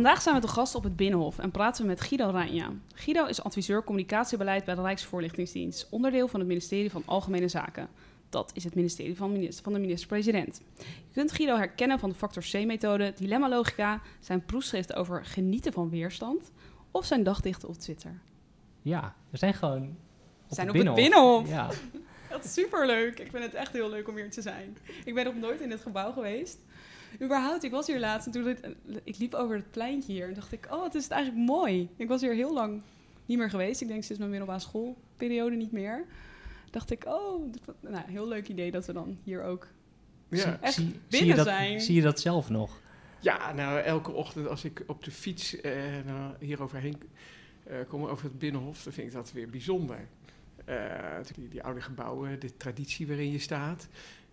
Vandaag zijn we te gast op het Binnenhof en praten we met Guido Ranja. Guido is adviseur communicatiebeleid bij de Rijksvoorlichtingsdienst, onderdeel van het ministerie van Algemene Zaken. Dat is het ministerie van, minister, van de minister-president. Je kunt Guido herkennen van de factor C-methode, dilemma-logica, zijn proefschrift over genieten van weerstand of zijn dagdichten op Twitter. Ja, we zijn gewoon op We zijn het op het Binnenhof. Binnenhof. Ja, Dat is superleuk. Ik vind het echt heel leuk om hier te zijn. Ik ben nog nooit in dit gebouw geweest. Überhaupt, ik was hier laatst en toen ik, ik liep over het pleintje hier en dacht ik, oh, wat is het eigenlijk mooi. Ik was hier heel lang niet meer geweest. Ik denk sinds mijn middelbare schoolperiode niet meer. Dacht ik, oh, nou, heel leuk idee dat we dan hier ook Ja. echt zie, zie, binnen je dat, zijn. zie je dat zelf nog? ja, nou elke ochtend als ik op de fiets eh, nou, hier overheen eh, kom over het Binnenhof, dan vind ik dat weer bijzonder. Eh, die, die oude gebouwen, de traditie waarin je staat.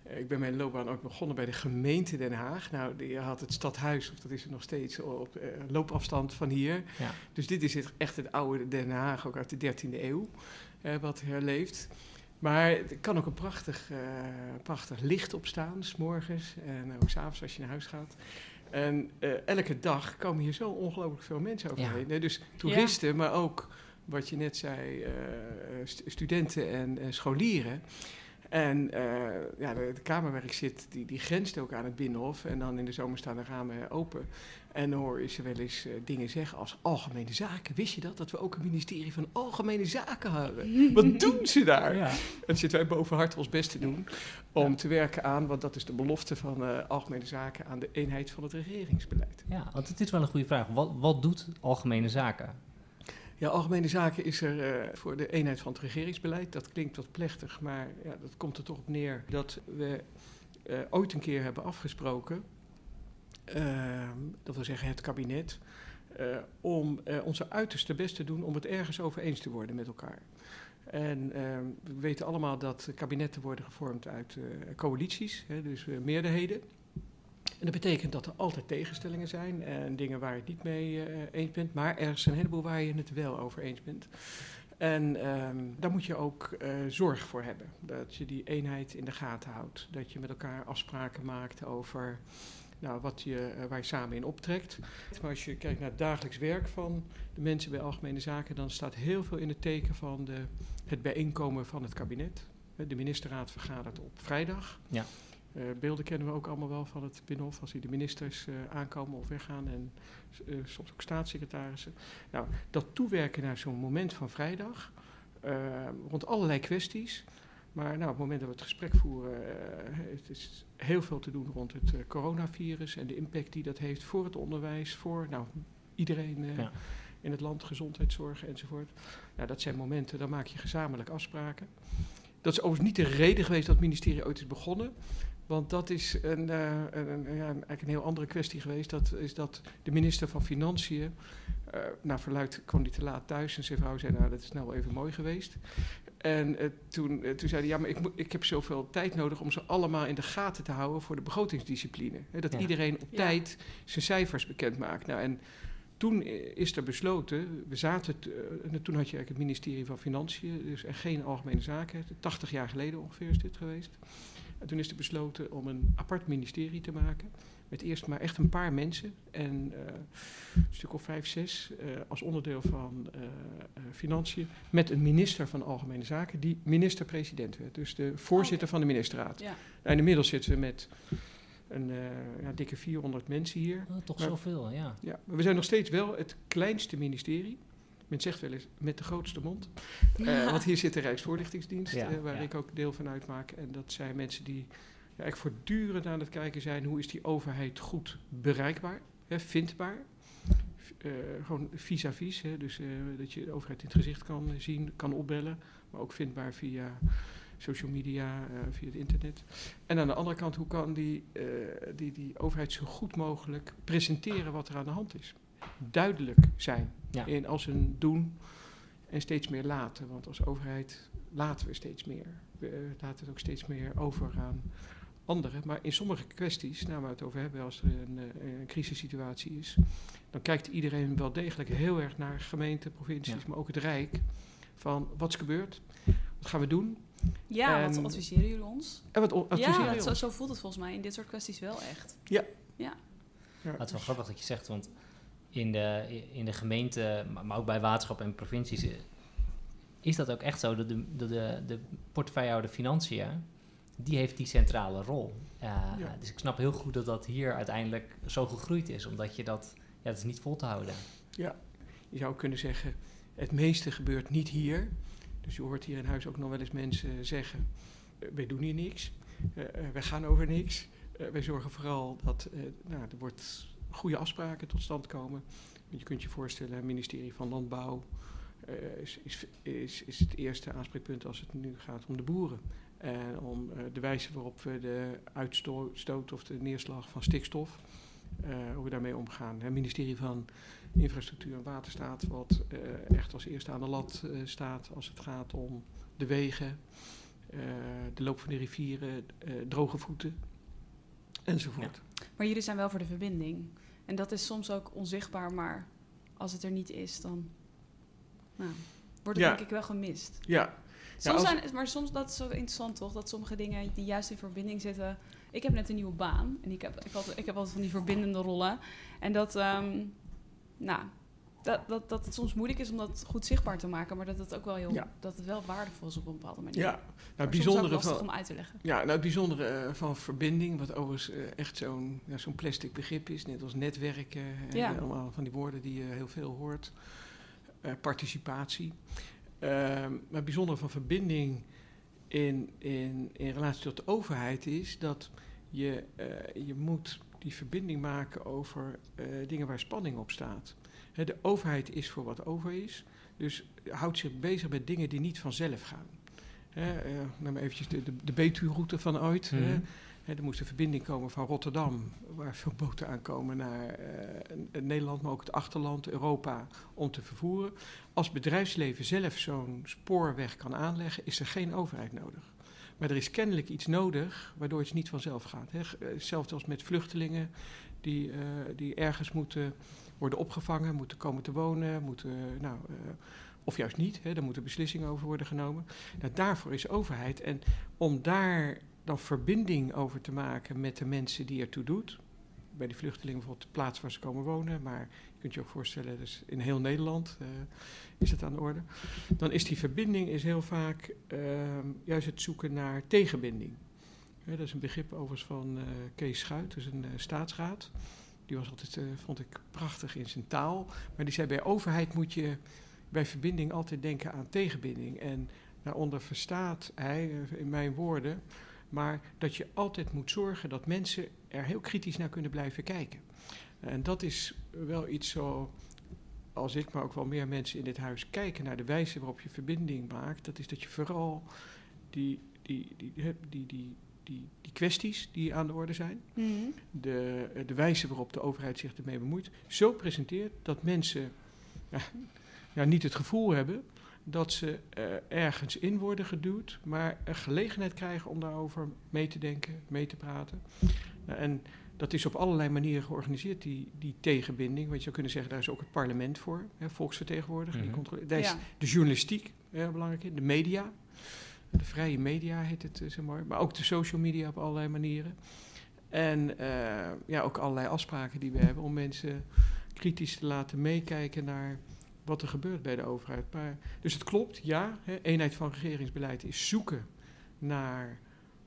Eh, ik ben mijn loopbaan ook begonnen bij de gemeente Den Haag. Nou, die had het stadhuis, of dat is er nog steeds, op eh, loopafstand van hier. Ja. Dus dit is het, echt het oude Den Haag, ook uit de 13e eeuw, eh, wat herleeft. Maar er kan ook een prachtig, eh, prachtig licht op staan, s'morgens en ook s'avonds als je naar huis gaat. En elke dag komen hier zo ongelooflijk veel mensen overheen. Dus toeristen, maar ook wat je net zei, st- studenten en scholieren. En eh, ja, de, de kamer waar ik zit, die, die grenst ook aan het Binnenhof. En dan in de zomer staan de ramen open. En dan hoor je ze wel eens eh, dingen zeggen als algemene zaken. Wist je dat? Dat we ook een ministerie van algemene zaken hadden. Wat doen ze daar? Ja. En zitten wij boven hard ons best te doen om Ja. te werken aan, want dat is de belofte van eh, algemene zaken, aan de eenheid van het regeringsbeleid. ja, want het is wel een goede vraag. Wat, wat doet Algemene Zaken? Ja, algemene zaken is er eh, voor de eenheid van het regeringsbeleid. Dat klinkt wat plechtig, maar ja, dat komt er toch op neer dat we eh, ooit een keer hebben afgesproken, ehm, dat wil zeggen het kabinet, eh, om onze uiterste best te doen om het ergens over eens te worden met elkaar. En ehm, we weten allemaal dat kabinetten worden gevormd uit coalities, hè, dus meerderheden. En dat betekent dat er altijd tegenstellingen zijn en dingen waar je het niet mee eh, eens bent, maar er is een heleboel waar je het wel over eens bent. En ehm, daar moet je ook eh, zorg voor hebben. Dat je die eenheid in de gaten houdt. Dat je met elkaar afspraken maakt over nou, wat je, eh, waar je samen in optrekt. Maar als je kijkt naar het dagelijks werk van de mensen bij Algemene Zaken, dan staat heel veel in het teken van de, het bijeenkomen van het kabinet. De ministerraad vergadert op vrijdag. Ja. Eh, beelden kennen we ook allemaal wel van het Binnenhof, als die de ministers eh, aankomen of weggaan en eh, soms ook staatssecretarissen. Nou, dat toewerken naar zo'n moment van vrijdag, rond allerlei kwesties. Maar nou, op het moment dat we het gesprek voeren, het is heel veel te doen rond het coronavirus en de impact die dat heeft voor het onderwijs, voor nou, iedereen Ja. in het land, gezondheidszorg enzovoort. Nou, dat zijn momenten, dan maak je gezamenlijk afspraken. Dat is overigens niet de reden geweest dat het ministerie ooit is begonnen. Want dat is een, eh, een, een- ja, eigenlijk een heel andere kwestie geweest. Dat is dat de minister van Financiën, eh naar verluid kwam die te laat thuis en zijn vrouw zei, nou dat is nou wel even mooi geweest. En eh, toen, toen zei hij, ja maar ik, ik heb zoveel tijd nodig om ze allemaal in de gaten te houden voor de begrotingsdiscipline. Dat Ja. iedereen op Ja. tijd zijn cijfers bekend maakt. Nou, en toen is er besloten, we zaten, en toen had je eigenlijk het ministerie van Financiën, dus er geen algemene zaken. 80 jaar geleden ongeveer is dit geweest. En toen is er besloten om een apart ministerie te maken. Met eerst maar echt een paar mensen. En eh, een stuk of vijf, zes. eh, als onderdeel van eh, Financiën. Met een minister van Algemene Zaken. Die minister-president werd. Dus de voorzitter van de ministerraad. Ja. En inmiddels zitten we met een ja, dikke 400 mensen hier. Oh, toch Maar- zoveel, ja. Ja, maar we zijn nog steeds wel het kleinste ministerie. Men zegt wel eens met de grootste mond. Eh, want hier zit de Rijksvoorlichtingsdienst, Ja, eh, waar ja. ik ook deel van uitmaak. En dat zijn mensen die ja, eigenlijk voortdurend aan het kijken zijn hoe is die overheid goed bereikbaar, hè, vindbaar. Uh, gewoon vis-à-vis, -vis, dus dat je de overheid in het gezicht kan zien, kan opbellen, maar ook vindbaar via social media, uh, via het internet. En aan de andere kant, hoe kan die, die, die overheid zo goed mogelijk presenteren wat er aan de hand is? Duidelijk zijn ja. in als een doen en steeds meer laten. Want als overheid laten we steeds meer. We laten het ook steeds meer over aan anderen. Maar in sommige kwesties, nou waar we het over hebben, als er een, een crisissituatie is, dan kijkt iedereen wel degelijk heel erg naar gemeenten, provincies, ja. maar ook het Rijk. Van wat is gebeurd? Wat gaan we doen? Ja, en, wat adviseren jullie ons? En wat adviseren ja, zo, voelt het volgens mij in dit soort kwesties wel echt. Ja. Ja. ja het is wel grappig dat je zegt, want in de, in de gemeente, maar ook bij waterschap en provincies, is dat ook echt zo dat de, de, de, de portefeuillehouder financiën, die heeft die centrale rol. Uh, ja. Dus ik snap heel goed dat dat hier uiteindelijk zo gegroeid is, omdat je dat, ja, dat is niet vol te houden. Ja, je zou kunnen zeggen, het meeste gebeurt niet hier. Dus je hoort hier in huis ook nog wel eens mensen zeggen, uh, wij doen hier niks, uh, wij gaan over niks. wij zorgen vooral dat nou, er wordt goede afspraken tot stand komen. Je kunt je voorstellen, het ministerie van Landbouw uh, is, is, is, is het eerste aanspreekpunt als het nu gaat om de boeren. En om uh, de wijze waarop we de uitstoot of de neerslag van stikstof, uh, hoe we daarmee omgaan. Het ministerie van Infrastructuur en Waterstaat, wat echt als eerste aan de lat staat als het gaat om de wegen, de loop van de rivieren, droge voeten enzovoort. Maar jullie zijn wel voor de verbinding. En dat is soms ook onzichtbaar, maar als het er niet is, dan nou, wordt het Ja. denk ik wel gemist. Ja, Soms als- zijn, maar soms, dat is zo interessant toch, dat sommige dingen die juist in verbinding zitten. Ik heb net een nieuwe baan en ik heb, ik had, ik heb altijd van die verbindende rollen. En dat, ehm, nou, dat, dat, dat het soms moeilijk is om dat goed zichtbaar te maken, maar dat het ook wel heel, Ja. dat het wel waardevol is op een bepaalde manier. ja. Nou, het bijzondere lastig van, om uit te leggen. Ja, nou het bijzondere eh, van verbinding, wat overigens eh, echt zo'n ja, zo'n plastic begrip is, net als netwerken, en Ja. allemaal van die woorden die je heel veel hoort. Eh, participatie. Ehm, maar het bijzondere van verbinding in, in, in relatie tot de overheid is dat je, eh, je moet die verbinding maken over eh, dingen waar spanning op staat. De overheid is voor wat over is, dus houdt zich bezig met dingen die niet vanzelf gaan. Eh, neem eventjes de, de, de Betuwe-route van ooit. Mhm. Er moest een verbinding komen van Rotterdam, waar veel boten aankomen, naar eh, Nederland, maar ook het achterland, Europa, om te vervoeren. Als bedrijfsleven zelf zo'n spoorweg kan aanleggen, is er geen overheid nodig. Maar er is kennelijk iets nodig waardoor het niet vanzelf gaat. Hè. Eh, Hetzelfde als met vluchtelingen die, eh, die ergens moeten worden opgevangen, moeten komen te wonen, moeten, nou, eh, of juist niet. Hè, daar moeten beslissingen over worden genomen. Nou, daarvoor is overheid. En om daar dan verbinding over te maken met de mensen die ertoe doet. Bij die vluchtelingen bijvoorbeeld de plaats waar ze komen wonen, maar je kunt je ook voorstellen, dus in heel Nederland eh, is het aan de orde. Dan is die verbinding is heel vaak ehm, juist het zoeken naar tegenbinding. Dat is een begrip overigens van eh, Kees Schuit, dus een staatsraad. Die was altijd, eh, vond ik, prachtig in zijn taal. Maar die zei, bij overheid moet je bij verbinding altijd denken aan tegenbinding. En daaronder verstaat hij, eh, in mijn woorden, maar dat je altijd moet zorgen dat mensen er heel kritisch naar kunnen blijven kijken. En dat is wel iets zo, als ik, maar ook wel meer mensen in dit huis kijken naar de wijze waarop je verbinding maakt. Dat is dat je vooral die, die, die, die, die, die, die, kwesties die aan de orde zijn, Mhm. de, de wijze waarop de overheid zich ermee bemoeit, zo presenteert dat mensen ja, ja, niet het gevoel hebben dat ze eh, ergens in worden geduwd, maar een gelegenheid krijgen om daarover mee te denken, mee te praten. Nou, en dat is op allerlei manieren georganiseerd, die, die tegenbinding. Want je zou kunnen zeggen, daar is ook het parlement voor, hè, volksvertegenwoordiger. die Mhm. Daar is Ja. de journalistiek heel belangrijk in, de media. De vrije media heet het eh, zo mooi. Maar ook de social media op allerlei manieren. En eh, ja, ook allerlei afspraken die we hebben om mensen kritisch te laten meekijken naar wat er gebeurt bij de overheid. Maar, dus het klopt, ja. Hè, eenheid van regeringsbeleid is zoeken naar,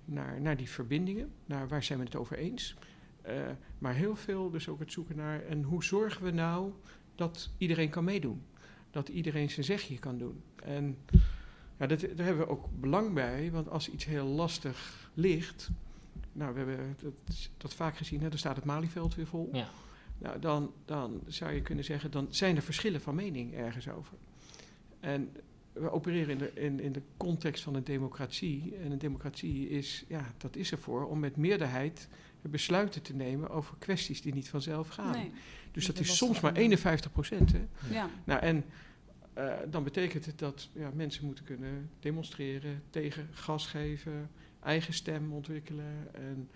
naar, naar die verbindingen. Naar waar zijn we het over eens. Eh, maar heel veel dus ook het zoeken naar... en hoe zorgen we nou dat iedereen kan meedoen? Dat iedereen zijn zegje kan doen. En ja, dat, daar hebben we ook belang bij, want als iets heel lastig ligt... nou, we hebben dat, dat vaak gezien, hè, dan staat het Malieveld weer vol. Ja. Nou, dan, dan zou je kunnen zeggen, dan zijn er verschillen van mening ergens over. En we opereren in de, in, in de context van een democratie. En een democratie is, ja, dat is ervoor om met meerderheid besluiten te nemen over kwesties die niet vanzelf gaan. Nee. dus dat is soms maar handen. 51 procent. Ja. Nou, en eh, dan betekent het dat ja, mensen moeten kunnen demonstreren, tegen gas geven, eigen stem ontwikkelen. En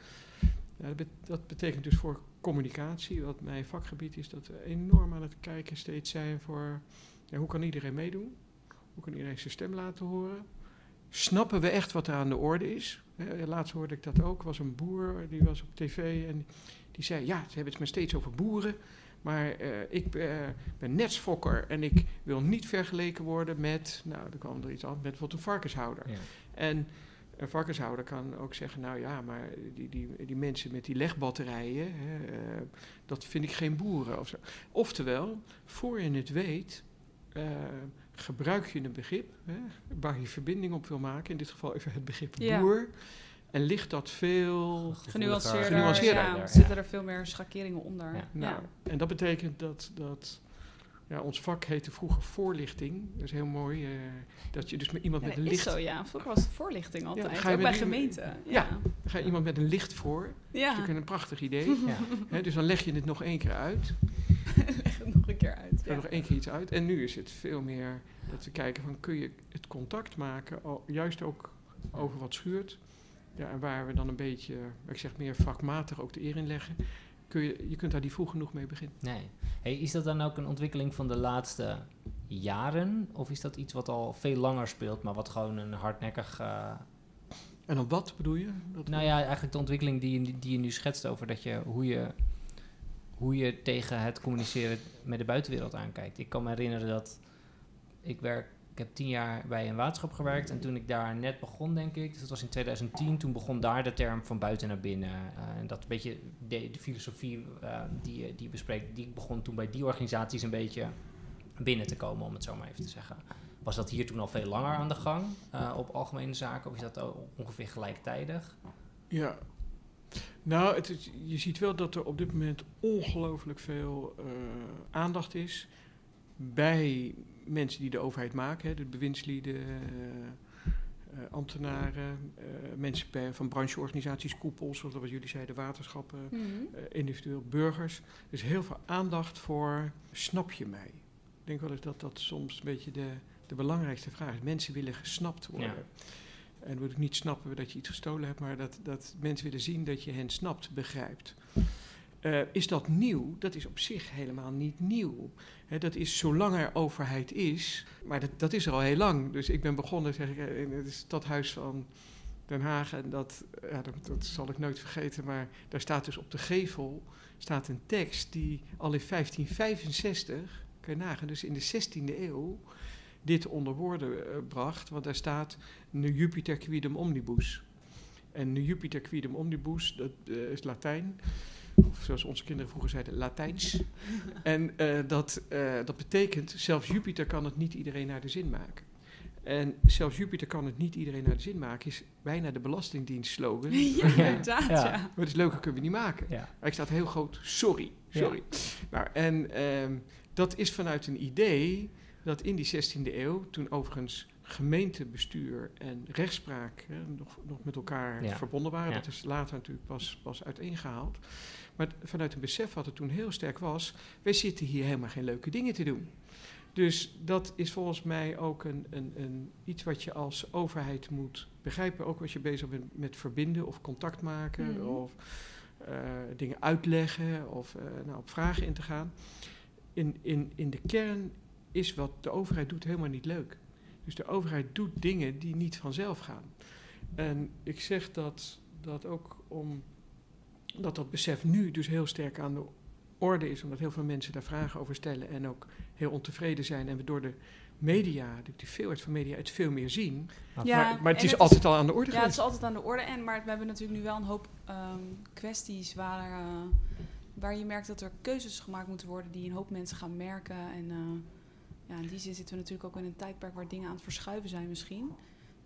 ja, dat, bet- dat betekent dus voor communicatie, wat mijn vakgebied is, dat we enorm aan het kijken steeds zijn voor ja, hoe kan iedereen meedoen? Hoe kan iedereen zijn stem laten horen? Snappen we echt wat er aan de orde is? Laatst hoorde ik dat ook. Was een boer die was op tv en die zei: Ja, ze hebben het maar steeds over boeren. Maar eh, ik eh, ben netsfokker en ik wil niet vergeleken worden met, nou, er kwam er iets aan, met bijvoorbeeld een varkenshouder. Ja. En een varkenshouder kan ook zeggen, nou ja, maar die, die, die mensen met die legbatterijen, hè, eh, dat vind ik geen boeren. Of zo. Oftewel, voor je het weet, eh, gebruik je een begrip hè, waar je verbinding op wil maken, in dit geval even het begrip Ja. boer. En ligt dat veel Genuanceerder. Genuanceerder, Ja, ja. Zitten er veel meer schakeringen onder. Ja. Ja. Nou, En dat betekent dat, dat ja, ons vak heette vroeger voorlichting. Dat is heel mooi. eh, dat je dus met iemand Ja, met dat een is licht... zo, ja. Vroeger was het voorlichting altijd. ga je ook bij gemeenten. Ja. Ja. Dan ga je iemand met een licht voor. Dat is Ja. natuurlijk een prachtig idee. Ja. Hè, dus dan leg je het nog één keer uit. Leg het nog een keer uit. Ja. nog één keer iets uit. En nu is het veel meer dat we kijken van kun je het contact maken, al- juist ook over wat schuurt. Ja, en waar we dan een beetje, ik zeg meer vakmatig ook de eer in leggen. Kun je, je kunt daar niet vroeg genoeg mee beginnen. Nee. Hey, is dat dan ook een ontwikkeling van de laatste jaren? Of is dat iets wat al veel langer speelt, maar wat gewoon een hardnekkig... eh, En dan wat bedoel je? Dat nou ja, eigenlijk de ontwikkeling die je, die je nu schetst over dat je, hoe, je, hoe je tegen het communiceren met de buitenwereld aankijkt. Ik kan me herinneren dat ik werk... Ik heb tien jaar bij een waterschap gewerkt en toen ik daar net begon, denk ik, dus dat was in 2010, toen begon daar de term van buiten naar binnen. eh, en dat beetje de, filosofie eh, die, je- die bespreekt, die begon toen bij die organisaties een beetje binnen te komen, om het zo maar even te zeggen. Was dat hier toen al veel langer aan de gang eh, op algemene zaken, of is dat ongeveer gelijktijdig? Ja. Nou, het je ziet wel dat er op dit moment ongelooflijk veel eh, aandacht is bij mensen die de overheid maken, hè, de bewindslieden, eh, eh, ambtenaren, eh, mensen van brancheorganisaties, koepels, zoals wat jullie zeiden, waterschappen, Mhm. eh, individueel burgers. Dus heel veel aandacht voor snap je mij? Ik denk wel eens dat dat soms een beetje de, de belangrijkste vraag is. Mensen willen gesnapt worden. Ja. En moet ik niet snappen dat je iets gestolen hebt, maar dat, dat mensen willen zien dat je hen snapt, begrijpt. Eh, is dat nieuw? Dat is op zich helemaal niet nieuw. Dat is zolang er overheid is, maar dat, dat is er al heel lang. Dus ik ben begonnen zeg ik, eh, in het stadhuis van Den Haag en dat, ja, dat, zal ik nooit vergeten, maar daar staat dus op de gevel staat een tekst die al in 1565, kan dus in de 16e eeuw, dit onder woorden eh, bracht. Want daar staat nu Jupiter quidem omnibus. En nu Jupiter quidem omnibus, dat is Latijn. Of zoals onze kinderen vroeger zeiden, Latijns. en eh, dat, eh, dat betekent, zelfs Jupiter kan het niet iedereen naar de zin maken. En zelfs Jupiter kan het niet iedereen naar de zin maken, is bijna de Belastingdienst slogan. Ja, inderdaad, Ja. ja. Maar het leuker kunnen we niet maken. Ja. Maar ik staat heel groot, sorry, sorry. Nou, en ehm, dat is vanuit een idee dat in die 16e eeuw, toen overigens gemeentebestuur en rechtspraak hè, nog, nog met elkaar Ja. verbonden waren, Ja. dat is later natuurlijk pas, pas uiteengehaald. Maar vanuit een besef wat er toen heel sterk was, wij zitten hier helemaal geen leuke dingen te doen. Dus dat is volgens mij ook een, een, een, iets wat je als overheid moet begrijpen. Ook als je bezig bent met verbinden of contact maken Mhm. of eh, dingen uitleggen of eh, nou, op vragen in te gaan. In, in, in de kern is wat de overheid doet helemaal niet leuk. Dus de overheid doet dingen die niet vanzelf gaan. En ik zeg dat, dat ook om dat dat besef nu dus heel sterk aan de orde is, omdat heel veel mensen daar vragen over stellen en ook heel ontevreden zijn en we door de media, de veelheid van media, het veel meer zien. Maar Ja, maar, maar het is altijd al aan de orde Ja, het is altijd aan de orde. En, maar we hebben natuurlijk nu wel een hoop ehm, kwesties waar, eh, waar je merkt dat er keuzes gemaakt moeten worden die een hoop mensen gaan merken. En eh, ja, in die zin zitten we natuurlijk ook in een tijdperk waar dingen aan het verschuiven zijn misschien.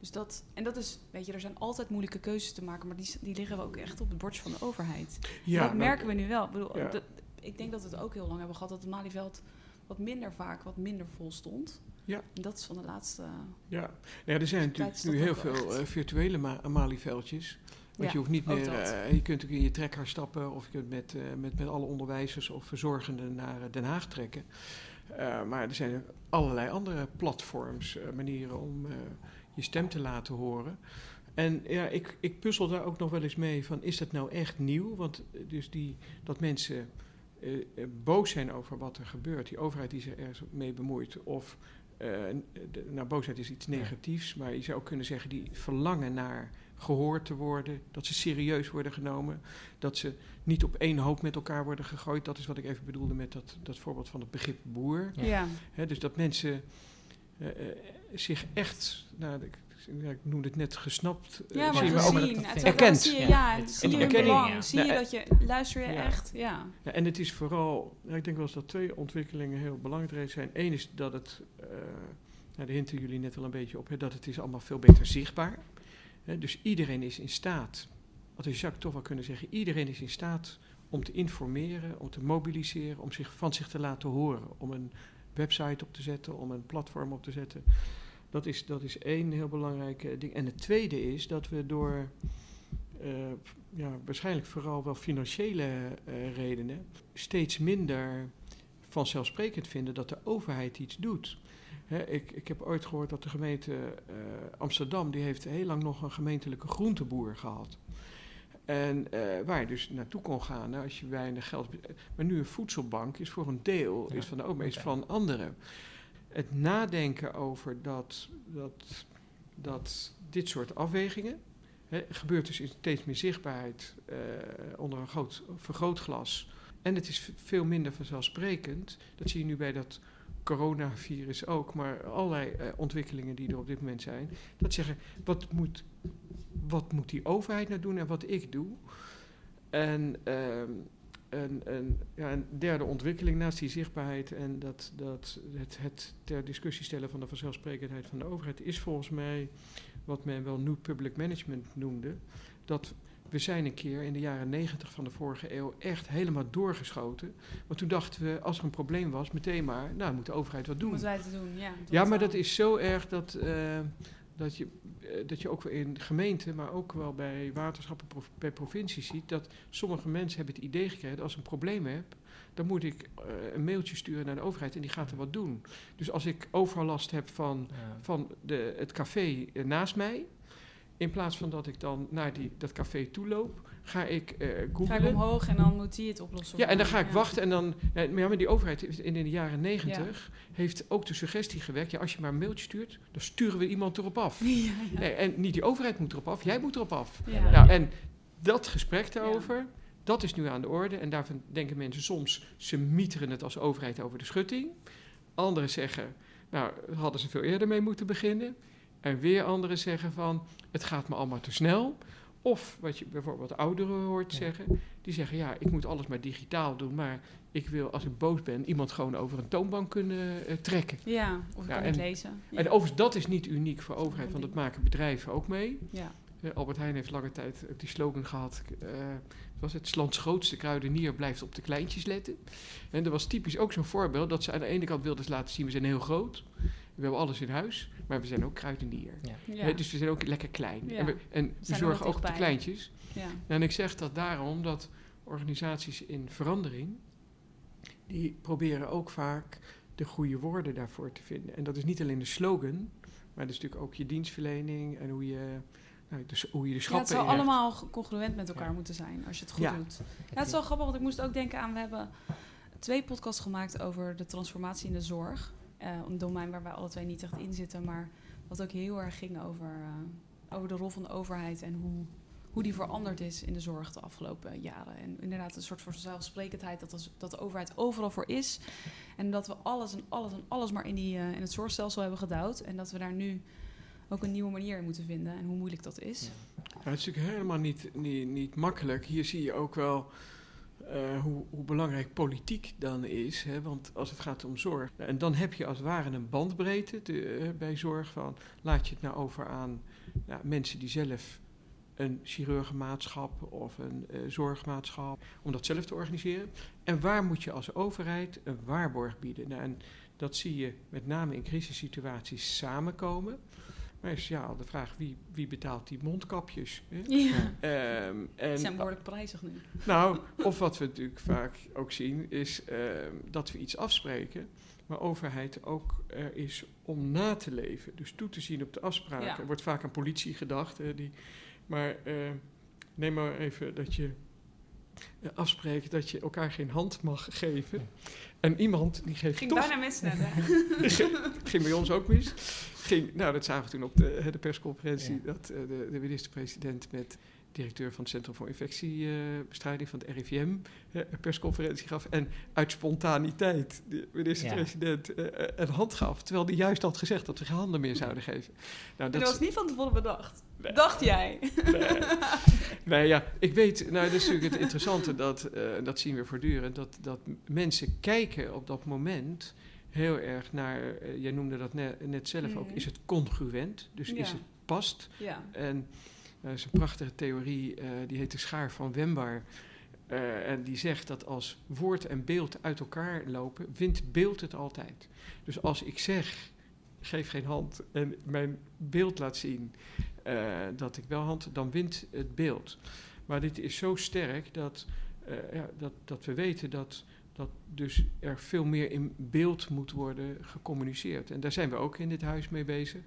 Dus dat, en dat is, weet je, er zijn altijd moeilijke keuzes te maken, maar die, die liggen ook echt op het bordje van de overheid. Ja, dat nou, merken we nu wel. Ik, bedoel, ja. dat- ik denk dat we het ook heel lang hebben gehad dat het Malieveld wat minder vaak, wat minder vol stond. Ja. En dat is van de laatste. Ja, nou ja er zijn natuurlijk nu heel veel eh, virtuele ma Mali-veldjes. Want Ja, je hoeft niet meer, eh, je kunt ook in je trekker stappen of je kunt met, eh, met, met alle onderwijzers of verzorgenden naar Den Haag trekken. Maar er zijn allerlei andere platforms, manieren om je stem te laten horen. En ja, ik, ik puzzel daar ook nog wel eens mee van, is dat nou echt nieuw? Want eh, dus die, dat mensen eh, eh, boos zijn over wat er gebeurt, die overheid die zich ergens mee bemoeit, of eh, de, nou, boosheid is iets Ja. negatiefs, maar je zou ook kunnen zeggen die verlangen naar gehoord te worden, dat ze serieus worden genomen, dat ze niet op één hoop met elkaar worden gegooid. Dat is wat ik even bedoelde met dat, dat voorbeeld van het begrip boer. Ja. Ja. Hè, dus dat mensen eh, eh, zich echt, nou, ik, ik noemde het net gesnapt, eh, Ja, maar zien, we maar ook gezien. dat- is erkend. Zie je, Ja, zie je belang. ja. Zie je dat je, luister je echt? Ja. Ja, en het is vooral, ik denk wel eens dat twee ontwikkelingen heel belangrijk zijn. Eén is dat het, eh nou, daar hinten jullie net al een beetje op, hè, dat het is allemaal veel beter zichtbaar. Hè, dus iedereen is in staat, wat zou ik toch wel kunnen zeggen, iedereen is in staat om te informeren, om te mobiliseren, om zich van zich te laten horen, om een website op te zetten, om een platform op te zetten. Dat is, dat is één heel belangrijk eh, ding. En het tweede is dat we door eh, ja, waarschijnlijk vooral wel financiële eh, redenen steeds minder vanzelfsprekend vinden dat de overheid iets doet. Ik, ik heb ooit gehoord dat de gemeente Amsterdam, die heeft heel lang nog een gemeentelijke groenteboer gehad. En eh, waar je dus naartoe kon gaan nou, als je weinig geld... Maar nu een voedselbank is voor een deel Ja, is van de overheid, is van anderen. Het nadenken over dat, dat, dat dit soort afwegingen... Hè, gebeurt dus in steeds meer zichtbaarheid eh, onder een groot vergrootglas. En het is veel minder vanzelfsprekend. Dat zie je nu bij dat coronavirus ook, maar allerlei eh, ontwikkelingen die er op dit moment zijn. Dat zeggen, wat moet, wat moet die overheid nou doen en wat ik doe? En ehm, een, een, ja, een derde ontwikkeling naast die zichtbaarheid en dat, dat het, het ter discussie stellen van de vanzelfsprekendheid van de overheid is volgens mij wat men wel New Public Management noemde. Dat we zijn een keer in de jaren negentig van de vorige eeuw echt helemaal doorgeschoten. Want toen dachten we, als er een probleem was, meteen maar, nou moet de overheid wat doen. Moeten wij het doen? Ja, Ja, maar dat is zo erg dat, eh, dat, je, eh, dat je ook wel in gemeenten, maar ook wel bij waterschappen, prov- bij provincies ziet, dat sommige mensen hebben het idee gekregen, als ik een probleem heb, dan moet ik eh, een mailtje sturen naar de overheid en die gaat er wat doen. Dus als ik overlast heb van, Ja. van de, het café eh, naast mij, in plaats van dat ik dan naar die, dat café toe loop, ga ik eh Ga ik googlen. omhoog en dan moet die het oplossen. Ja, en dan ga ik Ja. wachten en dan... Ja, maar ja, die overheid in de jaren negentig heeft ook de suggestie gewekt... Ja, als je maar een mailtje stuurt, dan sturen we iemand erop af. Ja, ja. Nee, en niet die overheid moet erop af, jij moet erop af. Ja. Nou, en dat gesprek daarover, dat is nu aan de orde. En daarvan denken mensen soms, ze mieteren het als overheid over de schutting. Anderen zeggen, nou, hadden ze veel eerder mee moeten beginnen. En weer anderen zeggen van, het gaat me allemaal te snel. Of wat je bijvoorbeeld ouderen hoort Ja. zeggen, die zeggen, ja, ik moet alles maar digitaal doen, maar ik wil als ik boos ben iemand gewoon over een toonbank kunnen eh, trekken. Ja, of ik Ja, kan en- het lezen. Ja. En overigens, dat is niet uniek voor overheid, want dat maken bedrijven ook mee. ja. Eh, Albert Heijn heeft lange tijd ook die slogan gehad. eh, was het lands grootste kruidenier blijft op de kleintjes letten. En dat was typisch ook zo'n voorbeeld dat ze aan de ene kant wilden laten zien we zijn heel groot. We hebben alles in huis, maar we zijn ook kruidenier. Ja. Ja. Hè, dus we zijn ook lekker klein. Ja. En we, en we zijn zorgen ook op de kleintjes. ja. En ik zeg dat daarom dat organisaties in verandering, die proberen ook vaak de goede woorden daarvoor te vinden. En dat is niet alleen de slogan, maar dat is natuurlijk ook je dienstverlening en hoe je, nou, dus hoe je de Ja, het schappen zou allemaal congruent met elkaar Ja. moeten zijn als je het goed Ja. doet. Ja, het is wel grappig, want ik moest ook denken aan... We hebben twee podcasts gemaakt over de transformatie in de zorg. Eh, een domein waar wij alle twee niet echt in zitten, maar wat ook heel erg ging over, eh, over de rol van de overheid en hoe, hoe die veranderd is in de zorg de afgelopen jaren. En inderdaad een soort van zelfsprekendheid dat, dat de overheid overal voor is. En dat we alles en alles en alles maar in, die, eh, in het zorgstelsel hebben gedouwd. En dat we daar nu ook een nieuwe manier in moeten vinden en hoe moeilijk dat is. Het is natuurlijk helemaal niet, niet, niet makkelijk. Hier zie je ook wel eh, hoe, hoe, belangrijk politiek dan is. Hè? Want als het gaat om zorg. En dan heb je als het ware een bandbreedte te, bij zorg. Van, laat je het nou over aan mensen die zelf een chirurgenmaatschap of een uh, zorgmaatschap, om dat zelf te organiseren. En waar moet je als overheid een waarborg bieden? Nou, en dat zie je met name in crisissituaties samenkomen. Maar is ja, de vraag wie, wie betaalt die mondkapjes? Hè? Ja. Um, en, zijn behoorlijk prijzig nu. Nou, of wat we natuurlijk vaak ook zien, is um, dat we iets afspreken, maar overheid ook er is om na te leven. Dus toe te zien op de afspraken. Ja. Er wordt vaak aan politie gedacht, hè, die maar uh, neem maar even dat je uh, afspreekt dat je elkaar geen hand mag geven. En iemand die geeft ging toch... bijna mis net, ging, ging bij ons ook mis. Ging, nou, dat zagen we toen op de, de persconferentie... Ja. dat uh, de, de minister-president met directeur van het Centrum voor Infectiebestrijding van het RIVM een persconferentie gaf. En uit spontaniteit de minister-president ja. een hand gaf. Terwijl hij juist had gezegd dat we geen handen meer zouden geven. Nou, dat, dat was niet van tevoren bedacht. Nee. Dacht jij? Nee. nee. ja, ik weet, nou, dat is natuurlijk het interessante, dat, uh, dat zien we voortdurend, dat, dat mensen kijken op dat moment heel erg naar, uh, jij noemde dat net, net zelf mm. ook, is het congruent, dus ja. is het past. Ja. En dat is een prachtige theorie, uh, die heet de schaar van Wembar. en die zegt dat als woord en beeld uit elkaar lopen, wint beeld het altijd. Dus als ik zeg, geef geen hand en mijn beeld laat zien dat ik wel hand, dan wint het beeld. Maar dit is zo sterk dat, ja, dat, dat we weten dat, dat dus er veel meer in beeld moet worden gecommuniceerd. En daar zijn we ook in dit huis mee bezig.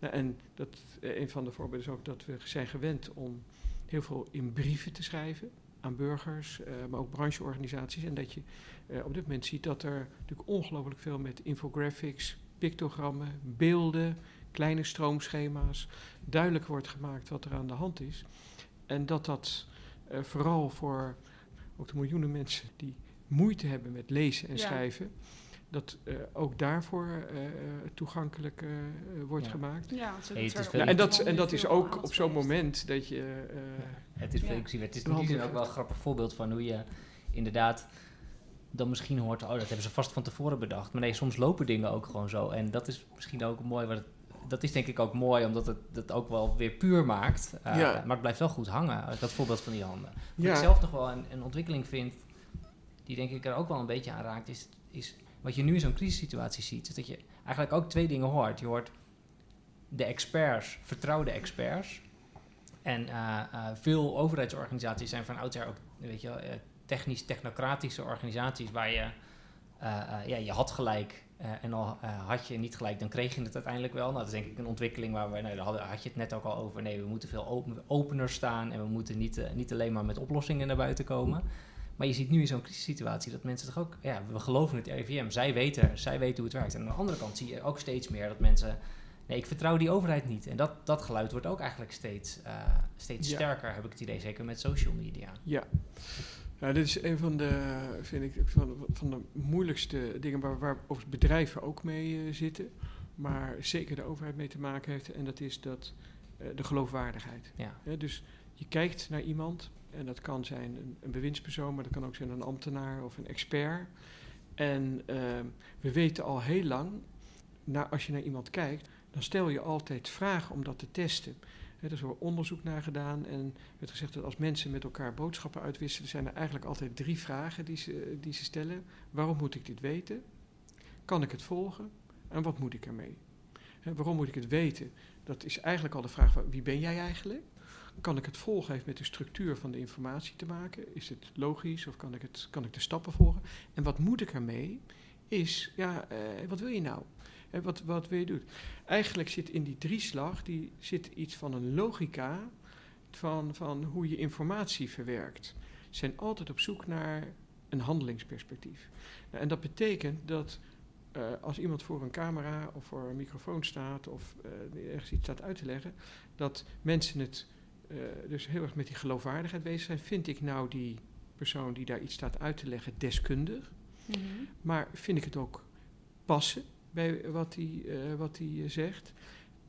Nou, en dat, uh, een van de voorbeelden is ook dat we zijn gewend om heel veel in brieven te schrijven aan burgers, maar ook brancheorganisaties. En dat je op dit moment ziet dat er natuurlijk ongelooflijk veel met infographics, pictogrammen, beelden, kleine stroomschema's, duidelijk wordt gemaakt wat er aan de hand is. En dat dat uh, vooral voor ook de miljoenen mensen die moeite hebben met lezen en ja. schrijven, dat uh, ook daarvoor uh, toegankelijk wordt ja. gemaakt. Ja, ja, en, dat, en dat is ook op zo'n moment dat je. het is, ik zie, het is in die zin ook wel een grappig voorbeeld van hoe je inderdaad dan misschien hoort, oh, dat hebben ze vast van tevoren bedacht. Maar nee, soms lopen dingen ook gewoon zo. En dat is misschien ook mooi wat het dat is denk ik ook mooi, omdat het dat ook wel weer puur maakt. Uh, ja. Maar het blijft wel goed hangen, dat voorbeeld van die handen. Wat ja. ik zelf nog wel een, een, ontwikkeling vind, die denk ik er ook wel een beetje aan raakt, is, is wat je nu in zo'n crisissituatie ziet, is dat je eigenlijk ook twee dingen hoort. Je hoort de experts, vertrouwde experts. En uh, uh, veel overheidsorganisaties zijn van oudsher ook, weet je, technisch technocratische organisaties waar je, ja, je had gelijk en al had je niet gelijk, dan kreeg je het uiteindelijk wel. Nou, dat is denk ik een ontwikkeling waar we, nou, daar had, je het net ook al over. Nee, we moeten veel open, opener staan en we moeten niet, niet alleen maar met oplossingen naar buiten komen. Maar je ziet nu in zo'n crisissituatie dat mensen toch ook, ja, we geloven het RIVM, zij weten, zij weten hoe het werkt. En aan de andere kant zie je ook steeds meer dat mensen, nee, ik vertrouw die overheid niet. En dat, dat geluid wordt ook eigenlijk steeds, steeds ja. sterker, heb ik het idee, zeker met social media. Ja. Nou, dit is een van de, vind ik, van, van de moeilijkste dingen waar, waar bedrijven ook mee uh, zitten. Maar zeker de overheid mee te maken heeft. En dat is dat, uh, de geloofwaardigheid. Ja, dus je kijkt naar iemand. En dat kan zijn een, een, bewindspersoon, maar dat kan ook zijn een ambtenaar of een expert. En uh, we weten al heel lang, als je naar iemand kijkt, dan stel je altijd vragen om dat te testen. Er is wel onderzoek naar gedaan en er werd gezegd dat als mensen met elkaar boodschappen uitwisselen, zijn er eigenlijk altijd drie vragen die ze, die ze stellen. Waarom moet ik dit weten? Kan ik het volgen? En wat moet ik ermee? Waarom moet ik het weten? Dat is eigenlijk al de vraag van wie ben jij eigenlijk? Kan ik het volgen? Heeft met de structuur van de informatie te maken? Is het logisch of kan ik, het, kan ik de stappen volgen? En wat moet ik ermee? Is, ja, eh, wat wil je nou? En wat, wat wil je doen? Eigenlijk zit in die drieslag die zit iets van een logica van, van hoe je informatie verwerkt. Ze zijn altijd op zoek naar een handelingsperspectief. En dat betekent dat uh, als iemand voor een camera of voor een microfoon staat of ergens iets staat uit te leggen, dat mensen het uh, dus heel erg met die geloofwaardigheid bezig zijn. Vind ik nou die persoon die daar iets staat uit te leggen deskundig? Mm -hmm. Maar vind ik het ook passen bij wat hij, uh, wat hij zegt.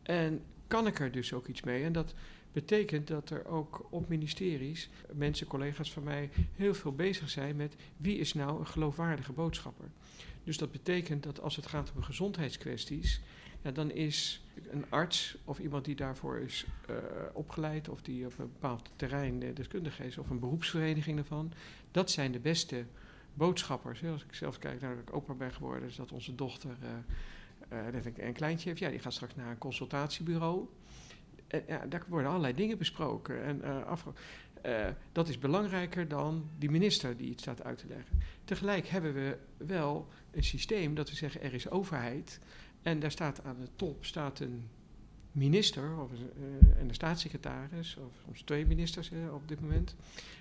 En kan ik er dus ook iets mee? En dat betekent dat er ook op ministeries mensen, collega's van mij, heel veel bezig zijn met wie is nou een geloofwaardige boodschapper. Dus dat betekent dat als het gaat om gezondheidskwesties, ja, dan is een arts of iemand die daarvoor is uh, opgeleid of die op een bepaald terrein deskundig is of een beroepsvereniging ervan, dat zijn de beste boodschappers. Als ik zelf kijk naar dat ik opa ben geworden, is dat onze dochter uh, net een, kleintje heeft. Ja, die gaat straks naar een consultatiebureau. Ja, daar worden allerlei dingen besproken. En uh, dat is belangrijker dan die minister die iets staat uit te leggen. Tegelijk hebben we wel een systeem dat we zeggen er is overheid. En daar staat aan de top staat een minister of, uh, en een staatssecretaris, of soms twee ministers op dit moment.